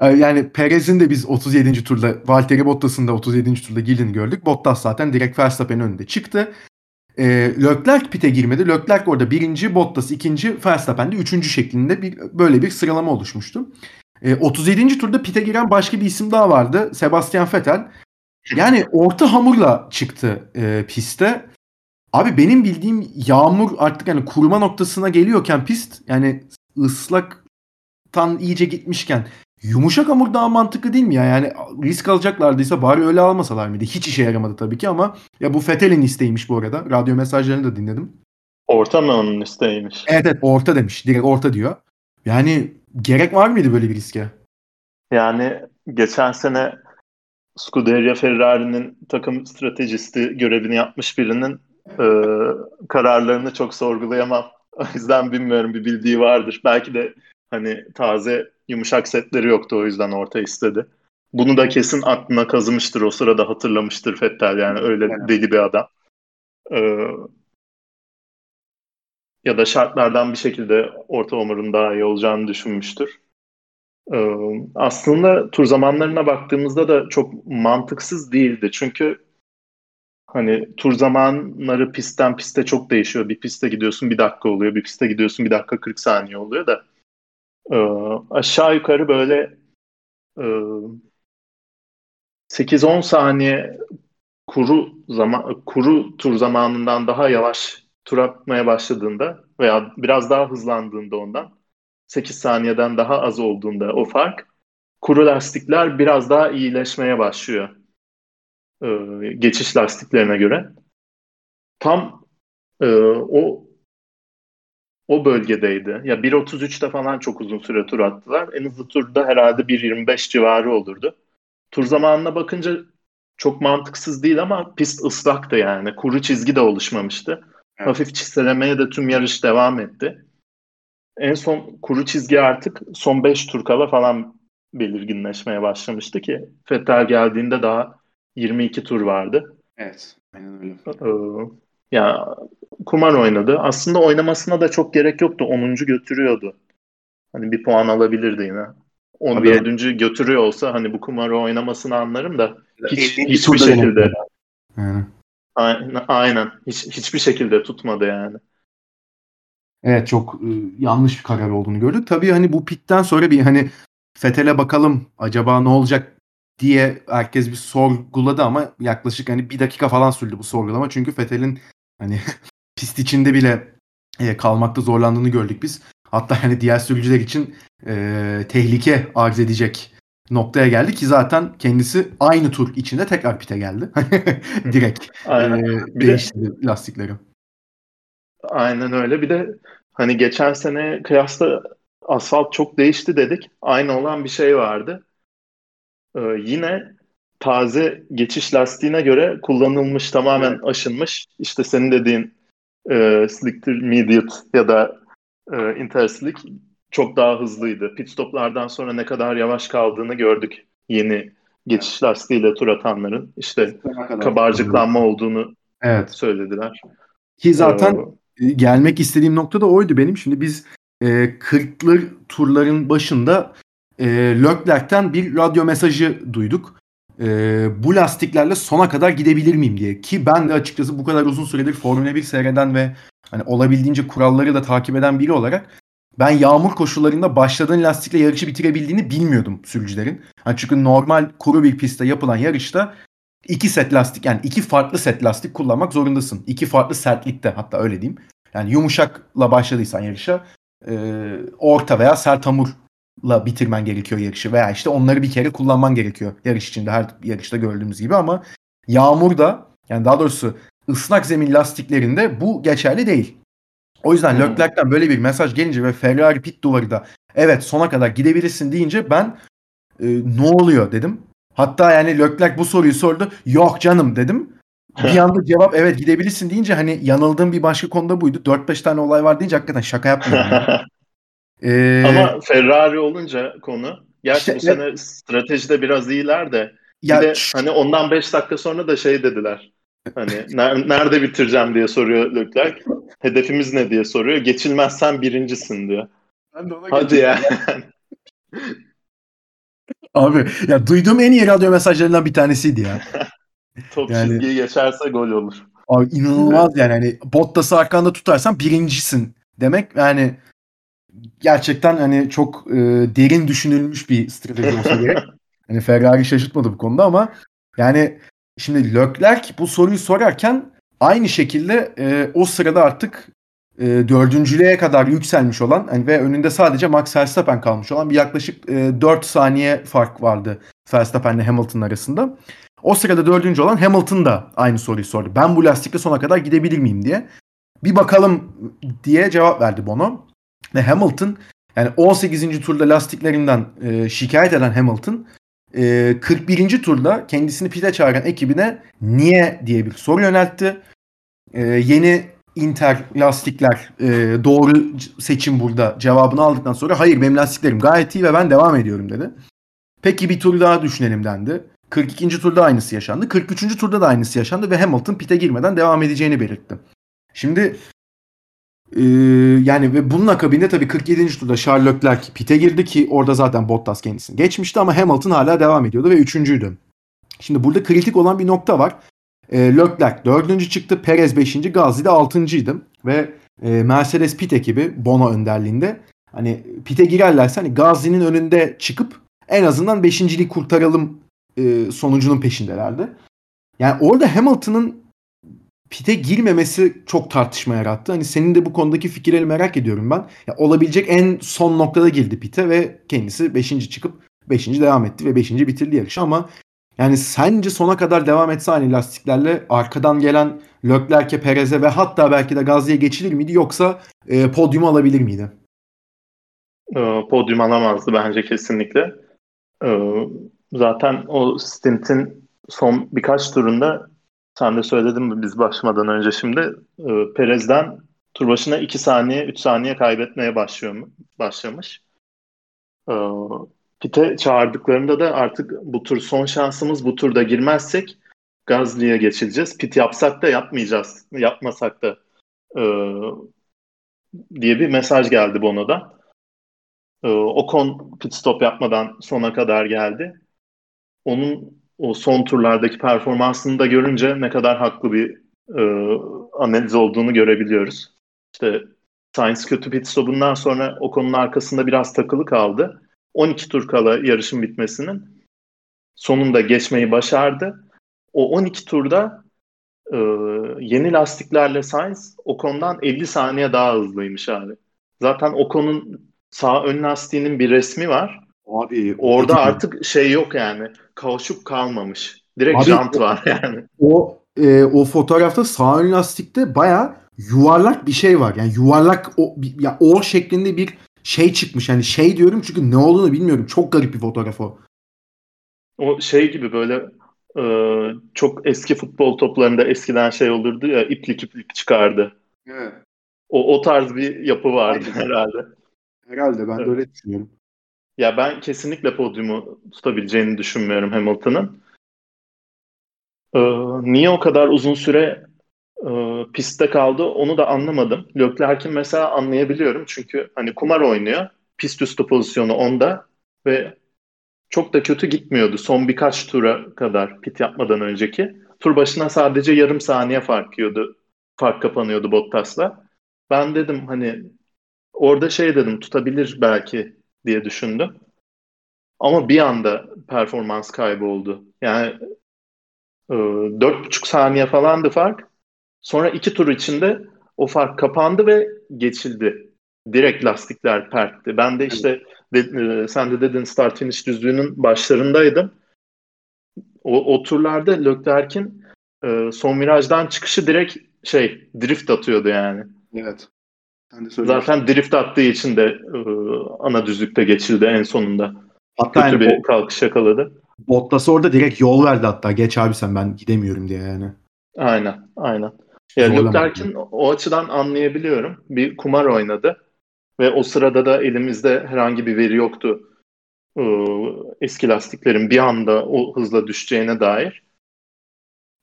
Yani Perez'in de biz 37. turda Valtteri Bottas'ın da 37. turda girdiğini gördük. Bottas zaten direkt Verstappen'in önünde çıktı. E, Leclerc pite girmedi. Leclerc orada birinci, Bottas ikinci, Verstappen de üçüncü şeklinde bir böyle bir sıralama oluşmuştu. E, 37. turda pite giren başka bir isim daha vardı. Sebastian Vettel. Yani orta hamurla çıktı e, piste. Abi benim bildiğim yağmur artık yani kuruma noktasına geliyorken pist yani ıslaktan iyice gitmişken yumuşak hamur daha mantıklı değil mi ya? Yani risk alacaklardıysa bari öyle almasalar mıydı? Hiç işe yaramadı tabii ki ama ya bu Fethel'in isteğiymiş bu arada. Radyo mesajlarını da dinledim. Orta mı onun isteğiymiş? Evet evet orta demiş. Direkt orta diyor. Yani gerek var mıydı böyle bir riske? Yani geçen sene Scuderia Ferrari'nin takım stratejisti görevini yapmış birinin e, kararlarını çok sorgulayamam. O yüzden bilmiyorum bir bildiği vardır. Belki de hani taze yumuşak setleri yoktu o yüzden orta istedi. Bunu da kesin aklına kazımıştır o sırada hatırlamıştır Fettel yani öyle deli bir adam. Ee, ya da şartlardan bir şekilde orta omurun daha iyi olacağını düşünmüştür. Ee, aslında tur zamanlarına baktığımızda da çok mantıksız değildi. Çünkü hani tur zamanları pistten piste çok değişiyor. Bir piste gidiyorsun bir dakika oluyor. Bir piste gidiyorsun bir dakika 40 saniye oluyor da e, aşağı yukarı böyle e, 8-10 saniye kuru zaman kuru tur zamanından daha yavaş tur atmaya başladığında veya biraz daha hızlandığında ondan 8 saniyeden daha az olduğunda o fark kuru lastikler biraz daha iyileşmeye başlıyor. Ee, geçiş lastiklerine göre. Tam e, o o bölgedeydi. Ya 1.33'te falan çok uzun süre tur attılar. En hızlı turda herhalde 1.25 civarı olurdu. Tur zamanına bakınca çok mantıksız değil ama pist ıslaktı yani. Kuru çizgi de oluşmamıştı. Evet. Hafif çiselemeye de tüm yarış devam etti. En son kuru çizgi artık son 5 tur kala falan belirginleşmeye başlamıştı ki Vettel geldiğinde daha 22 tur vardı. Evet. Aynen öyle. Ee, ya kumar oynadı. Aslında oynamasına da çok gerek yoktu. 10. götürüyordu. Hani bir puan alabilirdi yine. 14. götürüyor olsa hani bu kumarı oynamasını anlarım da hiç, hiçbir şekilde yani. Aynen, hiç, hiçbir şekilde tutmadı yani. Evet çok e, yanlış bir karar olduğunu gördük. Tabii hani bu pitten sonra bir hani Fetel'e bakalım acaba ne olacak diye herkes bir sorguladı ama yaklaşık hani bir dakika falan sürdü bu sorgulama. Çünkü Fetel'in hani pist içinde bile e, kalmakta zorlandığını gördük biz. Hatta hani diğer sürücüler için e, tehlike arz edecek noktaya geldi ki zaten kendisi aynı tur içinde tekrar pite geldi. Direkt Aynen. E, değiştirdi de, lastikleri. Aynen öyle. Bir de hani geçen sene kıyasla asfalt çok değişti dedik. Aynı olan bir şey vardı. Ee, yine taze geçiş lastiğine göre kullanılmış, tamamen aşınmış. İşte senin dediğin e, slick mediate ya da e, interslick çok daha hızlıydı. Pit stoplardan sonra ne kadar yavaş kaldığını gördük yeni geçiş lastiğiyle tur atanların. İşte kabarcıklanma olduğunu evet. söylediler. Ki zaten ee, gelmek istediğim nokta da oydu benim. Şimdi biz e, 40'lı turların başında e, Leclerc'ten bir radyo mesajı duyduk. E, bu lastiklerle sona kadar gidebilir miyim diye. Ki ben de açıkçası bu kadar uzun süredir Formula 1 seyreden ve hani olabildiğince kuralları da takip eden biri olarak ben yağmur koşullarında başladığın lastikle yarışı bitirebildiğini bilmiyordum sürücülerin. Yani çünkü normal kuru bir pistte yapılan yarışta iki set lastik yani iki farklı set lastik kullanmak zorundasın. İki farklı sertlikte hatta öyle diyeyim. Yani yumuşakla başladıysan yarışa e, orta veya sert hamurla bitirmen gerekiyor yarışı veya işte onları bir kere kullanman gerekiyor yarış içinde her yarışta gördüğümüz gibi ama yağmurda yani daha doğrusu ıslak zemin lastiklerinde bu geçerli değil. O yüzden hmm. Leclerc'ten böyle bir mesaj gelince ve Ferrari pit duvarı da evet sona kadar gidebilirsin deyince ben e, ne oluyor dedim. Hatta yani Leclerc bu soruyu sordu. Yok canım dedim. Bir anda cevap evet gidebilirsin deyince hani yanıldığım bir başka konuda buydu. 4-5 tane olay var deyince hakikaten şaka yapmıyorum. Yani. ee, Ama Ferrari olunca konu. Gerçi işte, bu sene stratejide biraz iyiler de. Ya, de hani ondan 5 dakika sonra da şey dediler. Hani nerede bitireceğim diye soruyor Leclerc. Hedefimiz ne diye soruyor. Geçilmezsen birincisin diyor. Ben de ona Hadi ya. Abi ya duyduğum en iyi radyo mesajlarından bir tanesiydi ya. Top yani, çizgiyi geçerse gol olur. Abi inanılmaz yani. Hani Bottas'ı arkanda tutarsan birincisin demek yani gerçekten hani çok e, derin düşünülmüş bir strateji olsa gerek. Hani Ferrari şaşırtmadı bu konuda ama yani şimdi Leclerc bu soruyu sorarken aynı şekilde e, o sırada artık e, dördüncülüğe kadar yükselmiş olan yani ve önünde sadece Max Verstappen kalmış olan bir yaklaşık e, 4 saniye fark vardı Verstappen ile Hamilton arasında. O sırada dördüncü olan Hamilton da aynı soruyu sordu. Ben bu lastikle sona kadar gidebilir miyim diye. Bir bakalım diye cevap verdi Bono. Ve Hamilton yani 18. turda lastiklerinden e, şikayet eden Hamilton e, 41. turda kendisini pite çağıran ekibine niye diye bir soru yöneltti. E, yeni Inter lastikler e, doğru seçim burada cevabını aldıktan sonra hayır benim lastiklerim gayet iyi ve ben devam ediyorum dedi. Peki bir tur daha düşünelim dendi. 42. turda aynısı yaşandı. 43. turda da aynısı yaşandı ve Hamilton pite girmeden devam edeceğini belirtti. Şimdi Ee, yani ve bunun akabinde tabii 47. turda Charles Leclerc pite girdi ki orada zaten Bottas kendisini geçmişti ama Hamilton hala devam ediyordu ve üçüncüydü. Şimdi burada kritik olan bir nokta var. E, Leclerc dördüncü çıktı. Perez beşinci. Gasly de altıncıydı. Ve e, Mercedes pit ekibi Bono önderliğinde hani pite girerlerse hani Gasly'nin önünde çıkıp en azından beşinciliği kurtaralım e, sonucunun peşindelerdi. Yani orada Hamilton'ın pite girmemesi çok tartışma yarattı. Hani senin de bu konudaki fikirleri merak ediyorum ben. Ya, olabilecek en son noktada girdi pite ve kendisi 5. çıkıp 5. devam etti ve 5. bitirdi yarışı ama yani sence sona kadar devam etse aynı lastiklerle arkadan gelen Leclerc'e, Perez'e ve hatta belki de Gazli'ye geçilir miydi yoksa e, podyumu alabilir miydi? E, podyum alamazdı bence kesinlikle. E, zaten o stintin son birkaç turunda sen de söyledin biz başlamadan önce şimdi e, Perez'den tur başına 2 saniye 3 saniye kaybetmeye başlıyor başlamış. E, pite çağırdıklarında da artık bu tur son şansımız bu turda girmezsek Gazli'ye geçileceğiz. Pit yapsak da yapmayacağız. Yapmasak da e, diye bir mesaj geldi Bono'da. E, Ocon pit stop yapmadan sona kadar geldi. Onun o son turlardaki performansını da görünce ne kadar haklı bir e, analiz olduğunu görebiliyoruz. İşte Sainz kötü pit stopundan sonra Ocon'un arkasında biraz takılı kaldı. 12 tur kala yarışın bitmesinin sonunda geçmeyi başardı. O 12 turda e, yeni lastiklerle Sainz Ocon'dan 50 saniye daha hızlıymış abi. Zaten Ocon'un sağ ön lastiğinin bir resmi var. Abi orada artık şey yok yani. Kauçuk kalmamış. Direkt Abi, jant var yani. O e, o fotoğrafta sağ ön lastikte baya yuvarlak bir şey var. Yani yuvarlak o ya o şeklinde bir şey çıkmış. Yani şey diyorum çünkü ne olduğunu bilmiyorum. Çok garip bir fotoğraf o. O şey gibi böyle e, çok eski futbol toplarında eskiden şey olurdu ya iplik iplik çıkardı. Evet. O, o tarz bir yapı vardı herhalde. Herhalde ben evet. de öyle düşünüyorum. Ya ben kesinlikle podyumu tutabileceğini düşünmüyorum Hamilton'ın. Ee, niye o kadar uzun süre e, pistte kaldı onu da anlamadım. Leclerc'in mesela anlayabiliyorum çünkü hani kumar oynuyor. Pist üstü pozisyonu onda ve çok da kötü gitmiyordu son birkaç tura kadar pit yapmadan önceki. Tur başına sadece yarım saniye fark yiyordu. Fark kapanıyordu Bottas'la. Ben dedim hani orada şey dedim tutabilir belki diye düşündüm. Ama bir anda performans kaybı oldu. Yani e, dört buçuk saniye falandı fark. Sonra iki tur içinde o fark kapandı ve geçildi. Direkt lastikler pertti. Ben de işte de, e, sen de dedin start finish düzlüğünün başlarındaydım. O, o turlarda Leclerc'in e, son virajdan çıkışı direkt şey drift atıyordu yani. Evet. Zaten drift attığı için de e, ana düzlükte geçildi en sonunda. Hatta Kötü yani bir kalkış yakaladı. Bottas orada direkt yol verdi hatta. Geç abi sen ben gidemiyorum diye yani. Aynen aynen. Ya Leclerc'in o açıdan anlayabiliyorum. Bir kumar oynadı. Ve o sırada da elimizde herhangi bir veri yoktu. Ee, eski lastiklerin bir anda o hızla düşeceğine dair.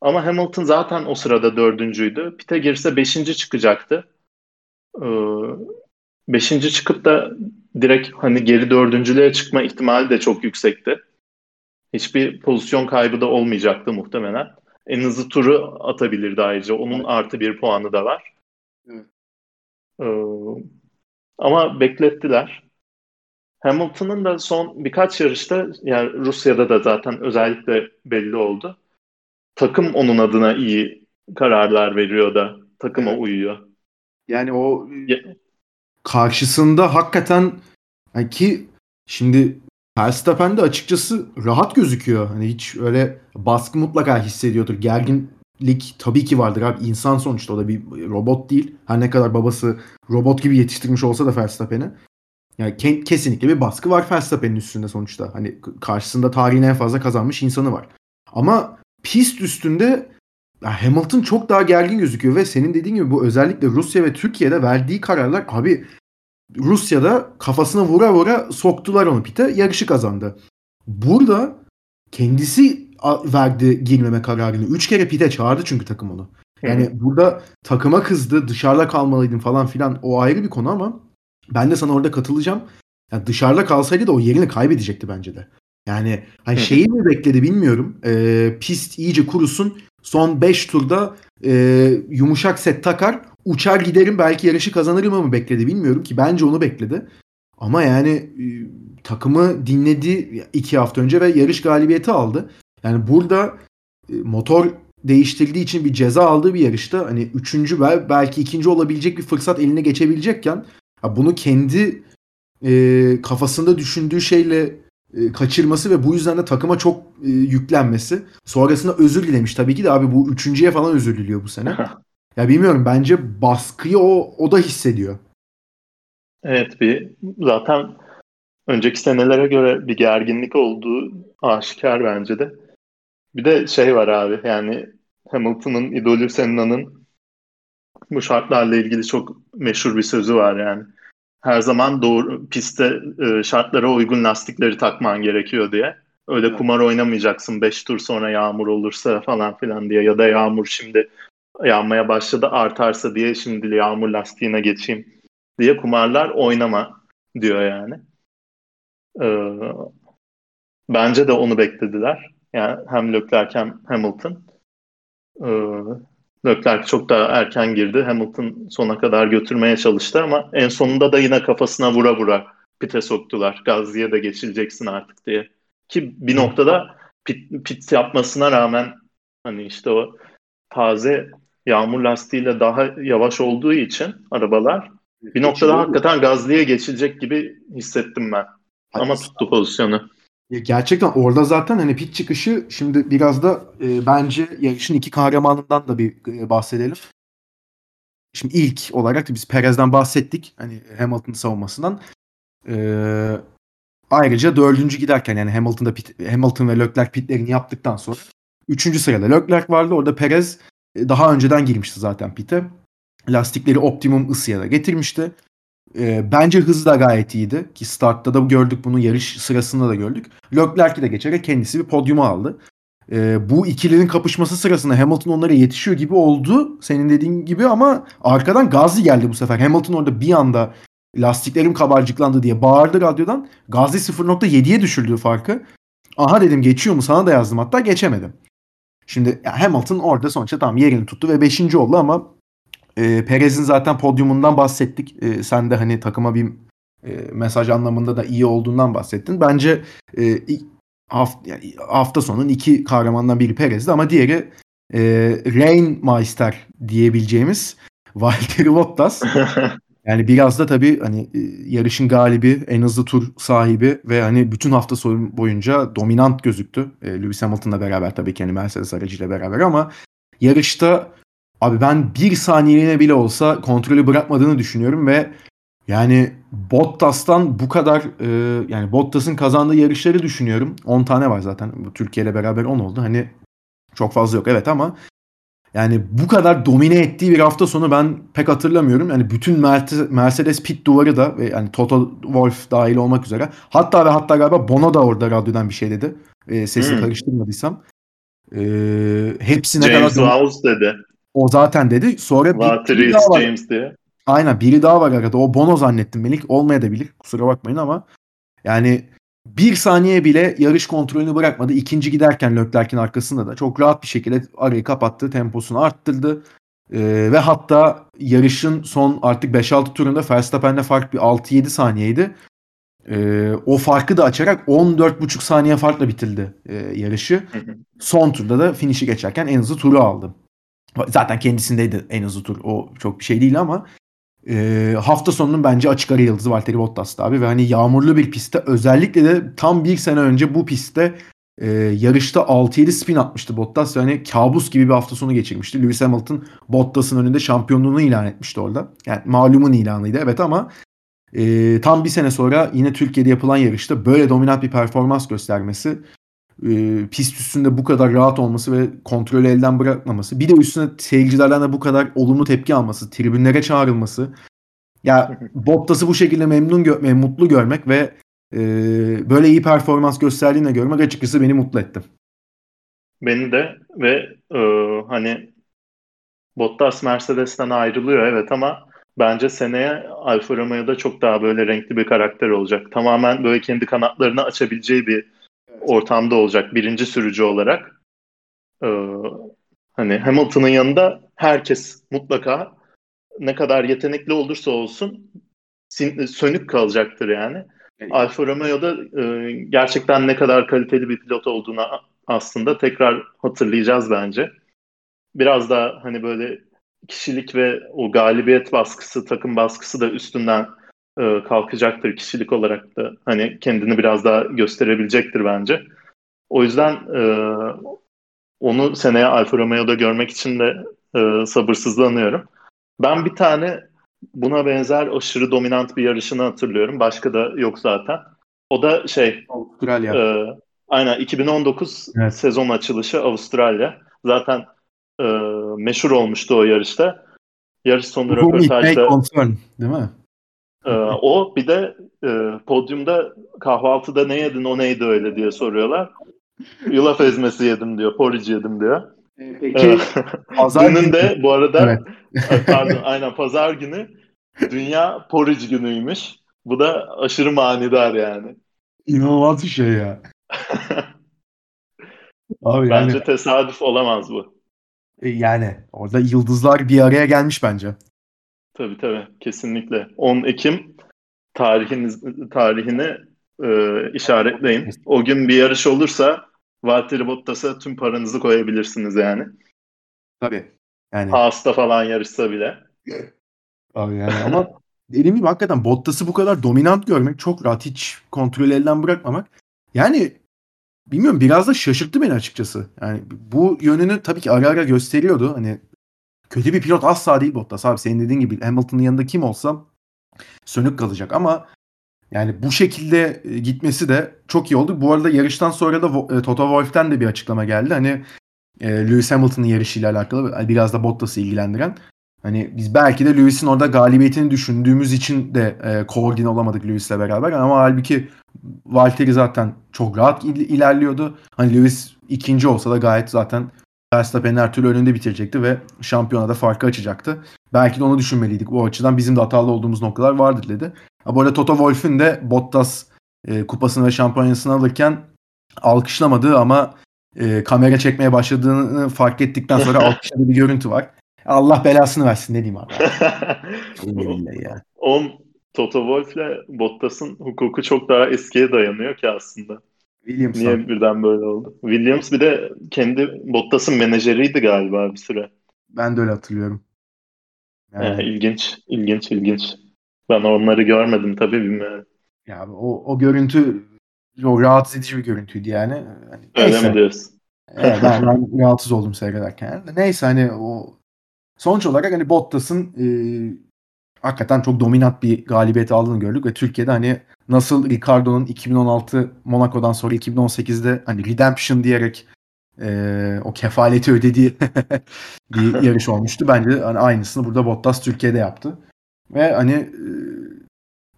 Ama Hamilton zaten o sırada dördüncüydü. Pite girse beşinci çıkacaktı. Ee, beşinci çıkıp da direkt hani geri dördüncülüğe çıkma ihtimali de çok yüksekti. Hiçbir pozisyon kaybı da olmayacaktı muhtemelen. En hızlı turu atabilirdi ayrıca. Onun artı bir puanı da var. Evet. Ee, ama beklettiler. Hamilton'ın da son birkaç yarışta yani Rusya'da da zaten özellikle belli oldu. Takım onun adına iyi kararlar veriyor da takıma evet. uyuyor. Yani o karşısında hakikaten yani ki şimdi Verstappen de açıkçası rahat gözüküyor. Hani hiç öyle baskı mutlaka hissediyordur. Gerginlik tabii ki vardır abi. İnsan sonuçta o da bir robot değil. Her ne kadar babası robot gibi yetiştirmiş olsa da Verstappen'i. Yani ke- kesinlikle bir baskı var Verstappen'in üstünde sonuçta. Hani karşısında tarihin en fazla kazanmış insanı var. Ama pist üstünde Hamilton çok daha gergin gözüküyor ve senin dediğin gibi bu özellikle Rusya ve Türkiye'de verdiği kararlar abi Rusya'da kafasına vura vura soktular onu pite yarışı kazandı. Burada kendisi verdi girmeme kararını. Üç kere pite çağırdı çünkü takım onu. Yani Hı. burada takıma kızdı, dışarıda kalmalıydın falan filan o ayrı bir konu ama ben de sana orada katılacağım. Yani dışarıda kalsaydı da o yerini kaybedecekti bence de. Yani hani şeyi mi bekledi bilmiyorum. Ee, pist iyice kurusun. Son 5 turda e, yumuşak set takar. Uçar giderim belki yarışı kazanırım mı bekledi bilmiyorum ki. Bence onu bekledi. Ama yani e, takımı dinledi iki hafta önce ve yarış galibiyeti aldı. Yani burada e, motor değiştirdiği için bir ceza aldığı bir yarışta hani üçüncü ve belki ikinci olabilecek bir fırsat eline geçebilecekken bunu kendi e, kafasında düşündüğü şeyle kaçırması ve bu yüzden de takıma çok e, yüklenmesi. Sonrasında özür dilemiş tabii ki de abi bu üçüncüye falan özür diliyor bu sene. ya bilmiyorum bence baskıyı o o da hissediyor. Evet bir zaten önceki senelere göre bir gerginlik olduğu aşikar bence de. Bir de şey var abi yani Hamilton'ın idolü Senna'nın bu şartlarla ilgili çok meşhur bir sözü var yani. Her zaman doğru pistte e, şartlara uygun lastikleri takman gerekiyor diye. Öyle evet. kumar oynamayacaksın 5 tur sonra yağmur olursa falan filan diye ya da yağmur şimdi yağmaya başladı artarsa diye şimdi yağmur lastiğine geçeyim diye kumarlar oynama diyor yani. Ee, bence de onu beklediler. Yani hem Leclerc hem Hamilton. Ee, Leclerc çok daha erken girdi. Hamilton sona kadar götürmeye çalıştı ama en sonunda da yine kafasına vura vura pite soktular. Gazli'ye de geçileceksin artık diye. Ki bir noktada pit, pit yapmasına rağmen hani işte o taze yağmur lastiğiyle daha yavaş olduğu için arabalar bir noktada hakikaten Gazli'ye geçilecek gibi hissettim ben. Ama tuttu pozisyonu. Gerçekten orada zaten hani pit çıkışı şimdi biraz da e, bence yarışın iki kahramanından da bir e, bahsedelim. Şimdi ilk olarak da biz Perez'den bahsettik. Hani Hamilton savunmasından. E, ayrıca dördüncü giderken yani Hamilton'da pit, Hamilton ve Leclerc pitlerini yaptıktan sonra üçüncü sırada Leclerc vardı. Orada Perez e, daha önceden girmişti zaten pite. Lastikleri optimum ısıya da getirmişti. E, bence hızı da gayet iyiydi. Ki startta da gördük bunu yarış sırasında da gördük. Leclerc'i de geçerek kendisi bir podyuma aldı. E, bu ikilinin kapışması sırasında Hamilton onlara yetişiyor gibi oldu. Senin dediğin gibi ama arkadan Gazi geldi bu sefer. Hamilton orada bir anda lastiklerim kabarcıklandı diye bağırdı radyodan. Gazi 0.7'ye düşürdü farkı. Aha dedim geçiyor mu sana da yazdım hatta geçemedim. Şimdi Hamilton orada sonuçta tam yerini tuttu ve 5. oldu ama e, Perez'in zaten podyumundan bahsettik. E, sen de hani takıma bir e, mesaj anlamında da iyi olduğundan bahsettin. Bence e, hafta, yani hafta sonunun iki kahramandan biri Perez'di ama diğeri e, Rainmeister diyebileceğimiz Valtteri Bottas. Yani biraz da tabii hani e, yarışın galibi, en hızlı tur sahibi ve hani bütün hafta sonu boyunca dominant gözüktü. E, Lewis Hamilton'la beraber tabii ki hani Mercedes aracıyla beraber ama yarışta Abi ben bir saniyeliğine bile olsa kontrolü bırakmadığını düşünüyorum ve yani Bottas'tan bu kadar e, yani Bottas'ın kazandığı yarışları düşünüyorum. 10 tane var zaten. Türkiye ile beraber 10 oldu. Hani çok fazla yok evet ama yani bu kadar domine ettiği bir hafta sonu ben pek hatırlamıyorum. Yani bütün Mercedes pit duvarı da ve yani Toto Wolff dahil olmak üzere. Hatta ve hatta galiba Bono da orada radyodan bir şey dedi. E, sesini hmm. karıştırmadıysam. E, hepsine James kadar... James dedi. O zaten dedi. Sonra bir, biri daha var. James diye. Aynen biri daha var arada. O Bono zannettim Melik. Olmayabilir. Kusura bakmayın ama yani bir saniye bile yarış kontrolünü bırakmadı. İkinci giderken Leclerc'in arkasında da çok rahat bir şekilde arayı kapattı. Temposunu arttırdı. Ee, ve hatta yarışın son artık 5-6 turunda Verstappen'le fark bir 6-7 saniyeydi. Ee, o farkı da açarak 14,5 saniye farkla bitirdi e, yarışı. Son turda da finişi geçerken en hızlı turu aldı. Zaten kendisindeydi en hızlı tur. O çok bir şey değil ama e, hafta sonunun bence açık ara yıldızı Valtteri Bottas'tı abi. Ve hani yağmurlu bir pistte özellikle de tam bir sene önce bu pistte e, yarışta 6-7 spin atmıştı Bottas. Yani kabus gibi bir hafta sonu geçirmişti. Lewis Hamilton Bottas'ın önünde şampiyonluğunu ilan etmişti orada. Yani malumun ilanıydı evet ama e, tam bir sene sonra yine Türkiye'de yapılan yarışta böyle dominant bir performans göstermesi e, pist üstünde bu kadar rahat olması ve kontrolü elden bırakmaması. Bir de üstüne seyircilerden de bu kadar olumlu tepki alması, tribünlere çağrılması. Ya Bottas'ı bu şekilde memnun gö- mutlu görmek ve e, böyle iyi performans gösterdiğini görmek açıkçası beni mutlu etti. Beni de ve e, hani Bottas Mercedes'ten ayrılıyor evet ama bence seneye Alfa Romeo'da çok daha böyle renkli bir karakter olacak. Tamamen böyle kendi kanatlarını açabileceği bir ortamda olacak birinci sürücü olarak. Ee, hani Hamilton'ın yanında herkes mutlaka ne kadar yetenekli olursa olsun sönük kalacaktır yani. Evet. Alfa Romeo'da e, gerçekten ne kadar kaliteli bir pilot olduğunu aslında tekrar hatırlayacağız bence. Biraz da hani böyle kişilik ve o galibiyet baskısı, takım baskısı da üstünden e, kalkacaktır kişilik olarak da. Hani kendini biraz daha gösterebilecektir bence. O yüzden e, onu seneye Alfa Romeo'da görmek için de e, sabırsızlanıyorum. Ben bir tane buna benzer aşırı dominant bir yarışını hatırlıyorum. Başka da yok zaten. O da şey Avustralya. E, aynen 2019 evet. sezon açılışı Avustralya. Zaten e, meşhur olmuştu o yarışta. Yarış sonu röportajda concern, değil mi? E, o bir de e, podyumda kahvaltıda ne yedin o neydi öyle diye soruyorlar. Yulaf ezmesi yedim diyor, porridge yedim diyor. Ee, peki pazar günü de bu arada evet. pardon aynen pazar günü Dünya Porridge günüymüş. Bu da aşırı manidar yani. İnanılmaz bir şey ya. Abi bence yani, tesadüf olamaz bu. E, yani orada yıldızlar bir araya gelmiş bence. Tabii tabii kesinlikle. 10 Ekim tarihiniz, tarihini e, işaretleyin. O gün bir yarış olursa Valtteri Bottas'a tüm paranızı koyabilirsiniz yani. Tabii. Yani. Haas'ta falan yarışsa bile. Abi yani ama dediğim gibi hakikaten Bottas'ı bu kadar dominant görmek çok rahat hiç kontrol elden bırakmamak. Yani bilmiyorum biraz da şaşırttı beni açıkçası. Yani bu yönünü tabii ki ara ara gösteriyordu. Hani kötü bir pilot asla değil Bottas abi. Senin dediğin gibi Hamilton'ın yanında kim olsa sönük kalacak ama yani bu şekilde e, gitmesi de çok iyi oldu. Bu arada yarıştan sonra da e, Toto Wolff'ten de bir açıklama geldi. Hani e, Lewis Hamilton'ın yarışıyla alakalı biraz da Bottas'ı ilgilendiren. Hani biz belki de Lewis'in orada galibiyetini düşündüğümüz için de e, koordine olamadık Lewis'le beraber ama halbuki Valtteri zaten çok rahat il- ilerliyordu. Hani Lewis ikinci olsa da gayet zaten Verstappen'in her türlü önünde bitirecekti ve şampiyonada farkı açacaktı. Belki de onu düşünmeliydik. Bu açıdan bizim de hatalı olduğumuz noktalar vardır dedi. Bu arada Toto Wolff'ün de Bottas e, kupasını ve şampiyonasını alırken alkışlamadığı ama e, kamera çekmeye başladığını fark ettikten sonra alkışladığı bir görüntü var. Allah belasını versin ne diyeyim abi. ya. O Toto Wolff'le Bottas'ın hukuku çok daha eskiye dayanıyor ki aslında. Williams Niye birden böyle oldu? Williams bir de kendi Bottas'ın menajeriydi galiba bir süre. Ben de öyle hatırlıyorum. Yani... yani ilginç, ilginç, ilginç. Ben onları görmedim tabii bilmiyorum. Ya o, o görüntü o rahatsız edici bir görüntüydü yani. Hani, Öyle neyse. mi diyorsun? evet, ben, ben rahatsız oldum seyrederken. Neyse hani o sonuç olarak hani Bottas'ın e, hakikaten çok dominant bir galibiyet aldığını gördük ve Türkiye'de hani nasıl Ricardo'nun 2016 Monaco'dan sonra 2018'de hani redemption diyerek e, o kefaleti ödediği bir yarış olmuştu. Bence hani aynısını burada Bottas Türkiye'de yaptı. Ve hani e,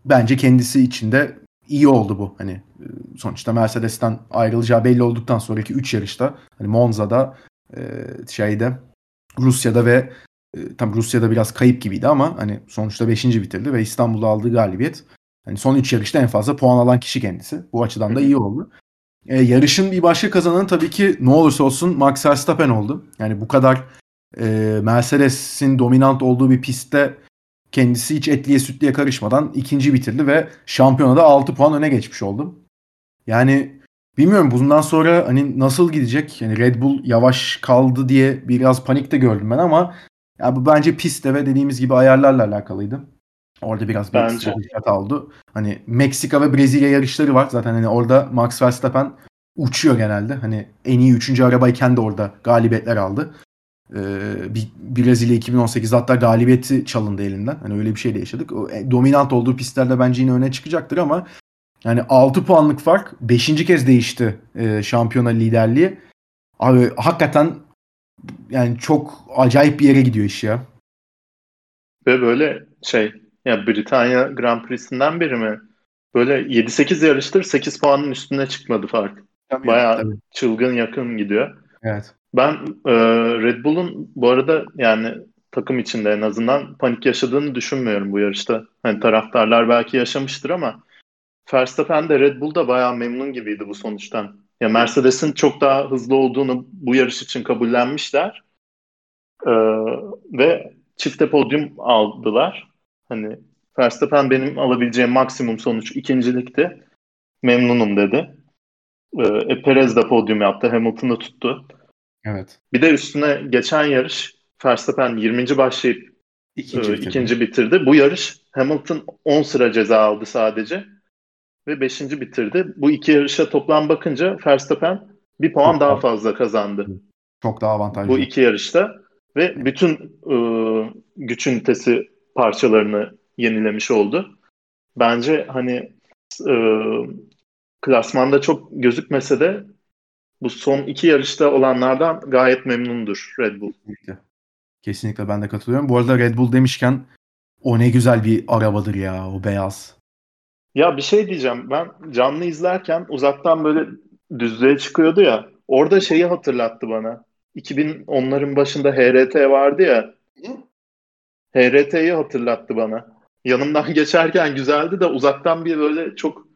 bence kendisi için de iyi oldu bu. Hani e, sonuçta Mercedes'ten ayrılacağı belli olduktan sonraki 3 yarışta hani Monza'da e, şeyde Rusya'da ve e, tam Rusya'da biraz kayıp gibiydi ama hani sonuçta 5. bitirdi ve İstanbul'da aldığı galibiyet hani son 3 yarışta en fazla puan alan kişi kendisi. Bu açıdan da iyi oldu. E, yarışın bir başka kazananı tabii ki ne olursa olsun Max Verstappen oldu. Yani bu kadar e, Mercedes'in dominant olduğu bir pistte kendisi hiç etliye sütliye karışmadan ikinci bitirdi ve şampiyonada 6 puan öne geçmiş oldu. Yani bilmiyorum bundan sonra hani nasıl gidecek? Yani Red Bull yavaş kaldı diye biraz panik de gördüm ben ama ya bu bence pistte ve dediğimiz gibi ayarlarla alakalıydı. Orada biraz bir stratejik oldu. Hani Meksika ve Brezilya yarışları var. Zaten hani orada Max Verstappen uçuyor genelde. Hani en iyi üçüncü arabayken de orada galibiyetler aldı. Ee, bir Brezilya 2018 hatta galibiyeti çalındı elinden. Hani öyle bir şey de yaşadık. O, e, dominant olduğu pistlerde bence yine öne çıkacaktır ama yani 6 puanlık fark 5. kez değişti e, şampiyona liderliği. Abi hakikaten yani çok acayip bir yere gidiyor iş ya. Ve böyle şey ya Britanya Grand Prix'sinden beri mi? Böyle 7-8 yarıştır 8 puanın üstüne çıkmadı fark. Tabii, Bayağı tabii. çılgın yakın gidiyor. Evet. Ben e, Red Bull'un bu arada yani takım içinde en azından panik yaşadığını düşünmüyorum bu yarışta. Hani taraftarlar belki yaşamıştır ama Verstappen de Red Bull'da bayağı memnun gibiydi bu sonuçtan. Ya Mercedes'in çok daha hızlı olduğunu bu yarış için kabullenmişler. Ee, ve çifte podyum aldılar. Hani Verstappen benim alabileceğim maksimum sonuç ikincilikti. Memnunum dedi. Ee, e, Perez de podyum yaptı. Hamilton'ı tuttu. Evet. Bir de üstüne geçen yarış Verstappen 20. başlayıp ikinci, e, ikinci bitirdi. Bu yarış Hamilton 10 sıra ceza aldı sadece ve 5. bitirdi. Bu iki yarışa toplam bakınca Verstappen bir puan Çok daha fazla kazandı. Çok daha avantajlı. Bu iki yarışta ve bütün e, güç ünitesi parçalarını yenilemiş oldu. Bence hani e, klasmanda çok gözükmese de bu son iki yarışta olanlardan gayet memnundur Red Bull. Kesinlikle. Kesinlikle ben de katılıyorum. Bu arada Red Bull demişken o ne güzel bir arabadır ya o beyaz. Ya bir şey diyeceğim. Ben canlı izlerken uzaktan böyle düzlüğe çıkıyordu ya. Orada şeyi hatırlattı bana. 2010'ların başında HRT vardı ya. HRT'yi hatırlattı bana. Yanımdan geçerken güzeldi de uzaktan bir böyle çok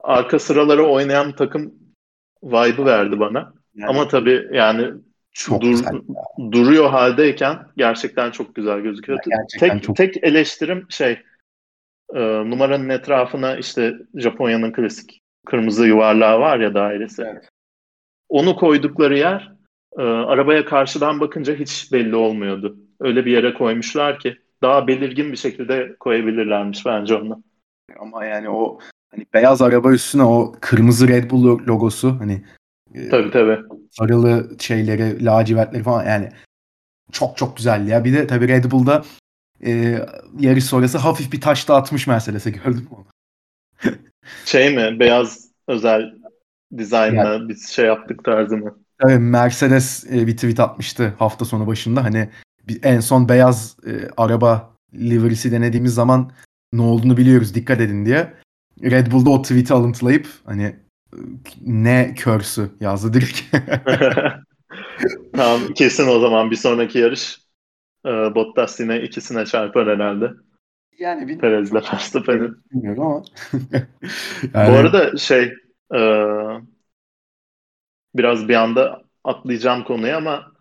arka sıralara oynayan takım vibe'ı verdi bana. Yani, Ama tabii yani çok dur, duruyor haldeyken gerçekten çok güzel gözüküyor. tek çok... tek eleştirim şey e, numaranın etrafına işte Japonya'nın klasik kırmızı yuvarlağı var ya dairesi. Evet. Onu koydukları yer e, arabaya karşıdan bakınca hiç belli olmuyordu. Öyle bir yere koymuşlar ki daha belirgin bir şekilde koyabilirlermiş bence onu. Ama yani o hani beyaz araba üstüne o kırmızı Red Bull logosu hani e, tabii tabii. Sarılı şeyleri, lacivertleri falan yani çok çok güzel ya. Bir de tabii Red Bull'da e, yarış sonrası hafif bir taş da atmış Mercedes'e gördün mü onu? şey mi? Beyaz özel dizaynla yani, biz şey yaptık tarzı mı? Tabii Mercedes e, bir tweet atmıştı hafta sonu başında. Hani en son beyaz e, araba livery'si denediğimiz zaman ne olduğunu biliyoruz dikkat edin diye. Red Bull'da o tweet'i alıntılayıp hani ne körsü yazdı direkt. tamam kesin o zaman bir sonraki yarış e, Bottas yine ikisine çarpar herhalde. Yani bir Perez'le Verstappen'in. Bilmiyorum ama. yani... Bu arada şey e, biraz bir anda atlayacağım konuyu ama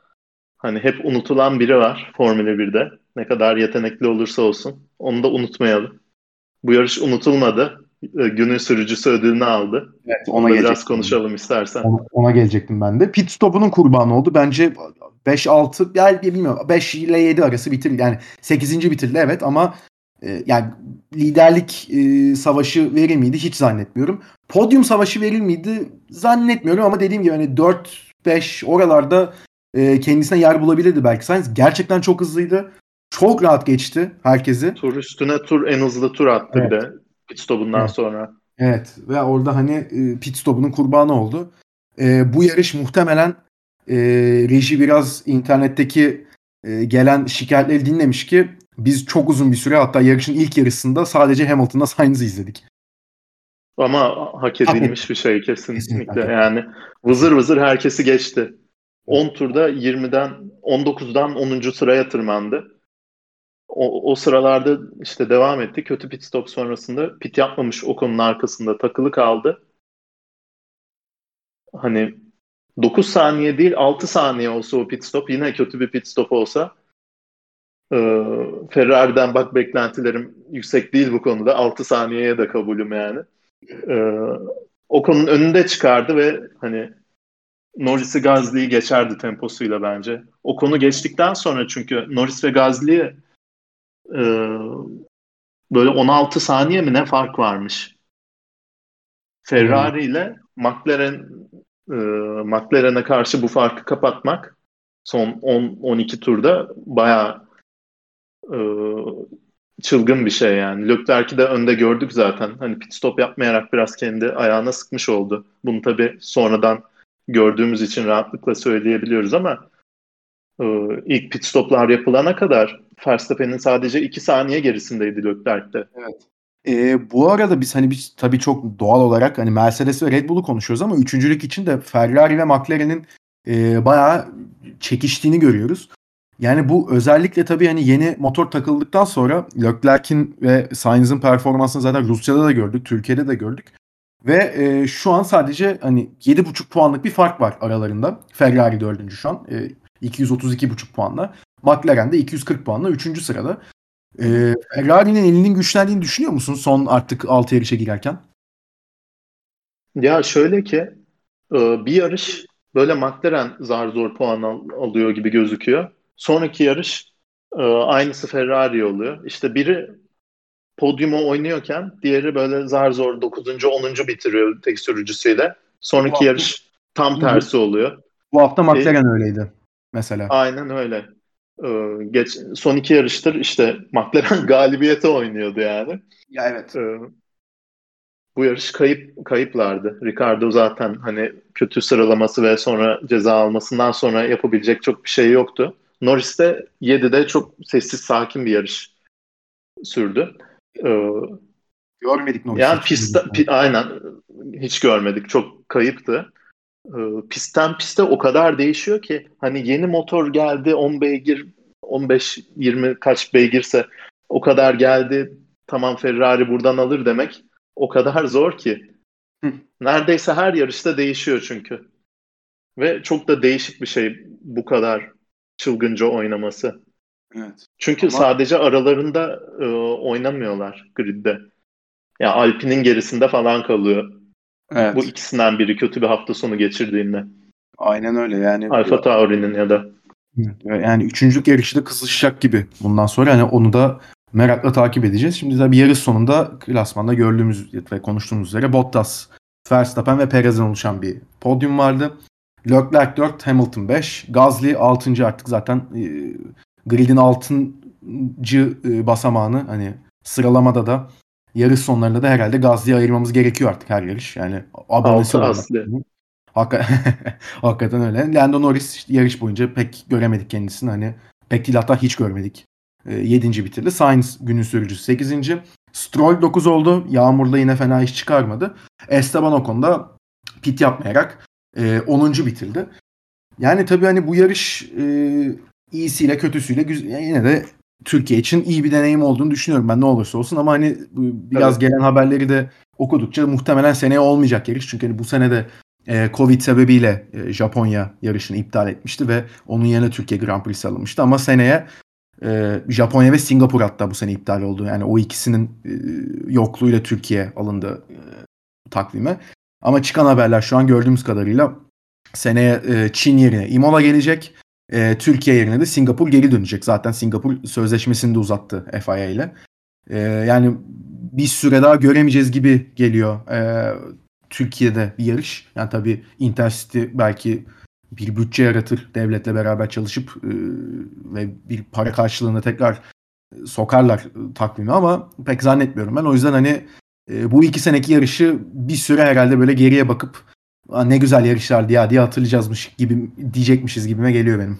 hani hep unutulan biri var Formula 1'de. Ne kadar yetenekli olursa olsun. Onu da unutmayalım. Bu yarış unutulmadı. E, günün sürücüsü ödülünü aldı. Evet, ona biraz konuşalım istersen. Ona, ona gelecektim ben de. Pit stop'unun kurbanı oldu. Bence 5-6 yani bilmiyorum 5 ile 7 arası bitir yani 8. bitirdi evet ama e, yani liderlik e, savaşı verir miydi hiç zannetmiyorum. Podyum savaşı verir miydi zannetmiyorum ama dediğim gibi hani 4-5 oralarda e, kendisine yer bulabilirdi belki Sainz. Gerçekten çok hızlıydı. Çok rahat geçti herkesi. Tur üstüne tur en hızlı tur attı evet. bir de pit stop'undan evet. sonra. Evet ve orada hani e, pit stop'unun kurbanı oldu. E, bu yarış muhtemelen e, reji biraz internetteki e, gelen şikayetleri dinlemiş ki biz çok uzun bir süre hatta yarışın ilk yarısında sadece Hamilton'la Sainz'ı izledik. Ama hak edilmiş bir şey kesinlikle. kesinlikle. Yani vızır vızır herkesi geçti. 10 turda 20'den 19'dan 10. sıraya tırmandı o, o sıralarda işte devam etti. Kötü pit stop sonrasında pit yapmamış o konunun arkasında takılı kaldı. Hani 9 saniye değil 6 saniye olsa o pit stop yine kötü bir pit stop olsa e, Ferrari'den bak beklentilerim yüksek değil bu konuda. 6 saniyeye de kabulüm yani. E, o konunun önünde çıkardı ve hani Norris'i Gazli'yi geçerdi temposuyla bence. O konu geçtikten sonra çünkü Norris ve Gazli'ye e, böyle 16 saniye mi ne fark varmış. Ferrari ile McLaren e, McLaren'e karşı bu farkı kapatmak son 10-12 turda bayağı e, çılgın bir şey yani. Leclerc'i de önde gördük zaten. Hani pit stop yapmayarak biraz kendi ayağına sıkmış oldu. Bunu tabii sonradan gördüğümüz için rahatlıkla söyleyebiliyoruz ama ilk pit stoplar yapılana kadar Verstappen'in sadece 2 saniye gerisindeydi Leclerc'te. Evet. E, bu arada biz hani biz tabii çok doğal olarak hani Mercedes ve Red Bull'u konuşuyoruz ama üçüncülük için de Ferrari ve McLaren'in e, bayağı çekiştiğini görüyoruz. Yani bu özellikle tabii hani yeni motor takıldıktan sonra Leclerc'in ve Sainz'in performansını zaten Rusya'da da gördük, Türkiye'de de gördük. Ve e, şu an sadece hani 7,5 puanlık bir fark var aralarında. Ferrari 4. şu an. E, 232,5 puanla. McLaren de 240 puanla 3. sırada. E, Ferrari'nin elinin güçlendiğini düşünüyor musun son artık 6 yarışa girerken? Ya şöyle ki e, bir yarış böyle McLaren zar zor puan al- alıyor gibi gözüküyor. Sonraki yarış e, aynısı Ferrari oluyor. İşte biri podyumu oynuyorken diğeri böyle zar zor 9. 10. bitiriyor tek sürücüsüyle. Sonraki yarış tam tersi oluyor. Bu hafta McLaren e, öyleydi mesela. Aynen öyle. Ee, geç, son iki yarıştır işte McLaren galibiyete oynuyordu yani. Ya evet. Ee, bu yarış kayıp kayıplardı. Ricardo zaten hani kötü sıralaması ve sonra ceza almasından sonra yapabilecek çok bir şey yoktu. Norris de 7'de çok sessiz sakin bir yarış sürdü. Ee, görmedik Norris'i. Yani pistte, pi, aynen hiç görmedik. Çok kayıptı. Ee, pistten piste o kadar değişiyor ki hani yeni motor geldi 10 beygir 15 20 kaç beygirse o kadar geldi tamam Ferrari buradan alır demek o kadar zor ki. Neredeyse her yarışta değişiyor çünkü. Ve çok da değişik bir şey bu kadar çılgınca oynaması. Evet. Çünkü Ama... sadece aralarında e, oynamıyorlar gridde. Ya yani Alpine'in gerisinde falan kalıyor. Evet. Bu ikisinden biri kötü bir hafta sonu geçirdiğinde. Aynen öyle yani. Alfa Tauri'nin ya da. Yani üçüncülük yarışı da kızışacak gibi bundan sonra. Yani onu da merakla takip edeceğiz. Şimdi bir yarış sonunda klasmanda gördüğümüz ve konuştuğumuz üzere Bottas, Verstappen ve Perez'den oluşan bir podyum vardı. Leclerc 4, Hamilton 5, Gasly 6. artık zaten e, gridin 6. E, basamağını hani sıralamada da yarış sonlarında da herhalde Gazli'ye ayırmamız gerekiyor artık her yarış. Yani abonesi Altı Hakik Hakikaten öyle. Lando Norris yarış boyunca pek göremedik kendisini. Hani pek değil hatta hiç görmedik. E, 7. bitirdi. Sainz günün sürücüsü 8. Stroll 9 oldu. Yağmurda yine fena iş çıkarmadı. Esteban Ocon da pit yapmayarak e, 10. bitirdi. Yani tabii hani bu yarış e, iyisiyle kötüsüyle güzel, yine de Türkiye için iyi bir deneyim olduğunu düşünüyorum ben ne olursa olsun ama hani biraz evet. gelen haberleri de okudukça muhtemelen seneye olmayacak yarış. Çünkü hani bu sene de e, Covid sebebiyle e, Japonya yarışını iptal etmişti ve onun yerine Türkiye Grand Prix alınmıştı ama seneye e, Japonya ve Singapur hatta bu sene iptal oldu. Yani o ikisinin e, yokluğuyla Türkiye alındı e, takvime. Ama çıkan haberler şu an gördüğümüz kadarıyla seneye e, Çin yerine Imola gelecek. E, Türkiye yerine de Singapur geri dönecek. Zaten Singapur sözleşmesini de uzattı FIA ile. E, yani bir süre daha göremeyeceğiz gibi geliyor e, Türkiye'de yarış. Yani tabii Intercity belki bir bütçe yaratır devletle beraber çalışıp e, ve bir para karşılığında tekrar sokarlar takvimi ama pek zannetmiyorum ben. O yüzden hani e, bu iki seneki yarışı bir süre herhalde böyle geriye bakıp ne güzel yarışlardı ya diye hatırlayacağızmış gibi diyecekmişiz gibime geliyor benim.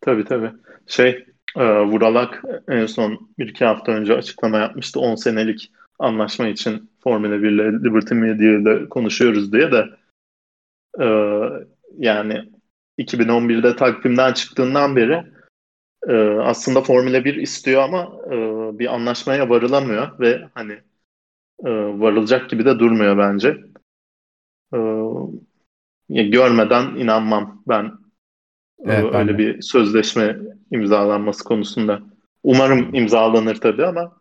Tabii tabii. Şey e, Vuralak en son bir iki hafta önce açıklama yapmıştı. 10 senelik anlaşma için Formula 1 ile Liberty Media ile konuşuyoruz diye de e, yani 2011'de takvimden çıktığından beri e, aslında Formula 1 istiyor ama e, bir anlaşmaya varılamıyor ve hani e, varılacak gibi de durmuyor bence. E, görmeden inanmam ben e, evet, öyle ben bir sözleşme imzalanması konusunda. Umarım imzalanır tabii ama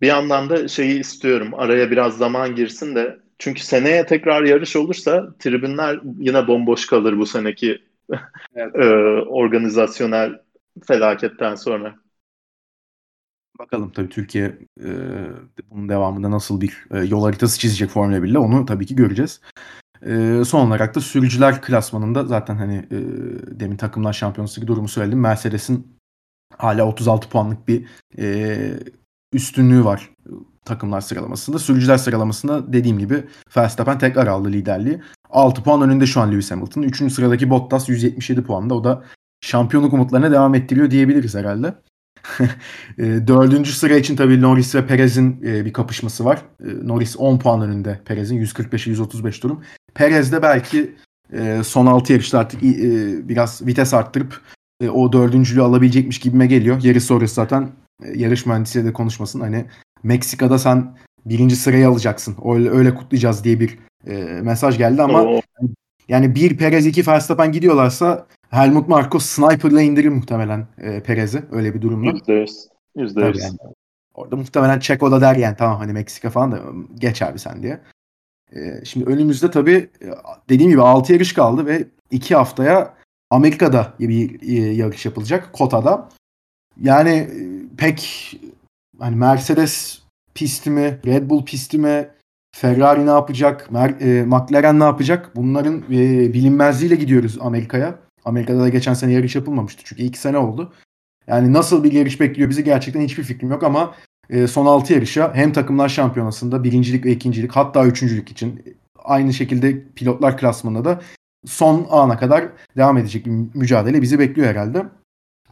bir yandan da şeyi istiyorum. Araya biraz zaman girsin de çünkü seneye tekrar yarış olursa tribünler yine bomboş kalır bu seneki evet. e, organizasyonel felaketten sonra. Bakalım tabii Türkiye e, bunun devamında nasıl bir e, yol haritası çizecek Formula 1 ile onu tabii ki göreceğiz. E, son olarak da sürücüler klasmanında zaten hani e, demin takımlar şampiyonası durumu söyledim. Mercedes'in hala 36 puanlık bir e, üstünlüğü var takımlar sıralamasında. Sürücüler sıralamasında dediğim gibi Verstappen tekrar aldı liderliği. 6 puan önünde şu an Lewis Hamilton. 3. sıradaki Bottas 177 puanda. O da şampiyonluk umutlarına devam ettiriyor diyebiliriz herhalde. E, dördüncü sıra için tabii Norris ve Perez'in e, bir kapışması var. E, Norris 10 puan önünde Perez'in 145'e 135 durum. Perez de belki e, son 6 yarışta artık e, biraz vites arttırıp o dördüncülüğü alabilecekmiş gibime geliyor. Yarış sonrası zaten yarış mühendisiyle de konuşmasın. Hani Meksika'da sen birinci sırayı alacaksın. Öyle, öyle kutlayacağız diye bir mesaj geldi ama Oo. yani bir Perez iki Verstappen gidiyorlarsa Helmut Marko sniper'la indirir muhtemelen e, Perez'i öyle bir durumda. %100. %100. Yani, orada muhtemelen Çeko da der yani tamam hani Meksika falan da geç abi sen diye. E, şimdi önümüzde tabii e, dediğim gibi 6 yarış kaldı ve 2 haftaya Amerika'da bir e, yarış yapılacak Kota'da. Yani e, pek hani Mercedes pisti mi, Red Bull pisti mi, Ferrari ne yapacak, Mer- e, McLaren ne yapacak? Bunların e, bilinmezliğiyle gidiyoruz Amerika'ya. Amerika'da da geçen sene yarış yapılmamıştı çünkü iki sene oldu. Yani nasıl bir yarış bekliyor bizi gerçekten hiçbir fikrim yok ama e, son 6 yarışa hem takımlar şampiyonasında birincilik ve ikincilik hatta üçüncülük için aynı şekilde pilotlar klasmanında da son ana kadar devam edecek bir mücadele bizi bekliyor herhalde.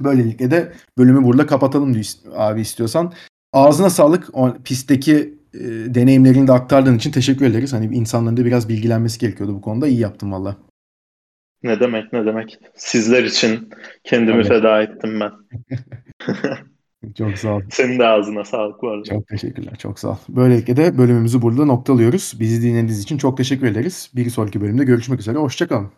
Böylelikle de bölümü burada kapatalım abi istiyorsan. Ağzına sağlık. O pistteki e, deneyimlerini de aktardığın için teşekkür ederiz. Hani insanların da biraz bilgilenmesi gerekiyordu bu konuda. İyi yaptın valla. Ne demek ne demek. Sizler için kendimi Tabii. feda ettim ben. çok sağ ol. Senin de ağzına sağlık arada. Çok teşekkürler. Çok sağ ol. Böylelikle de bölümümüzü burada noktalıyoruz. Bizi dinlediğiniz için çok teşekkür ederiz. Bir sonraki bölümde görüşmek üzere. Hoşçakalın.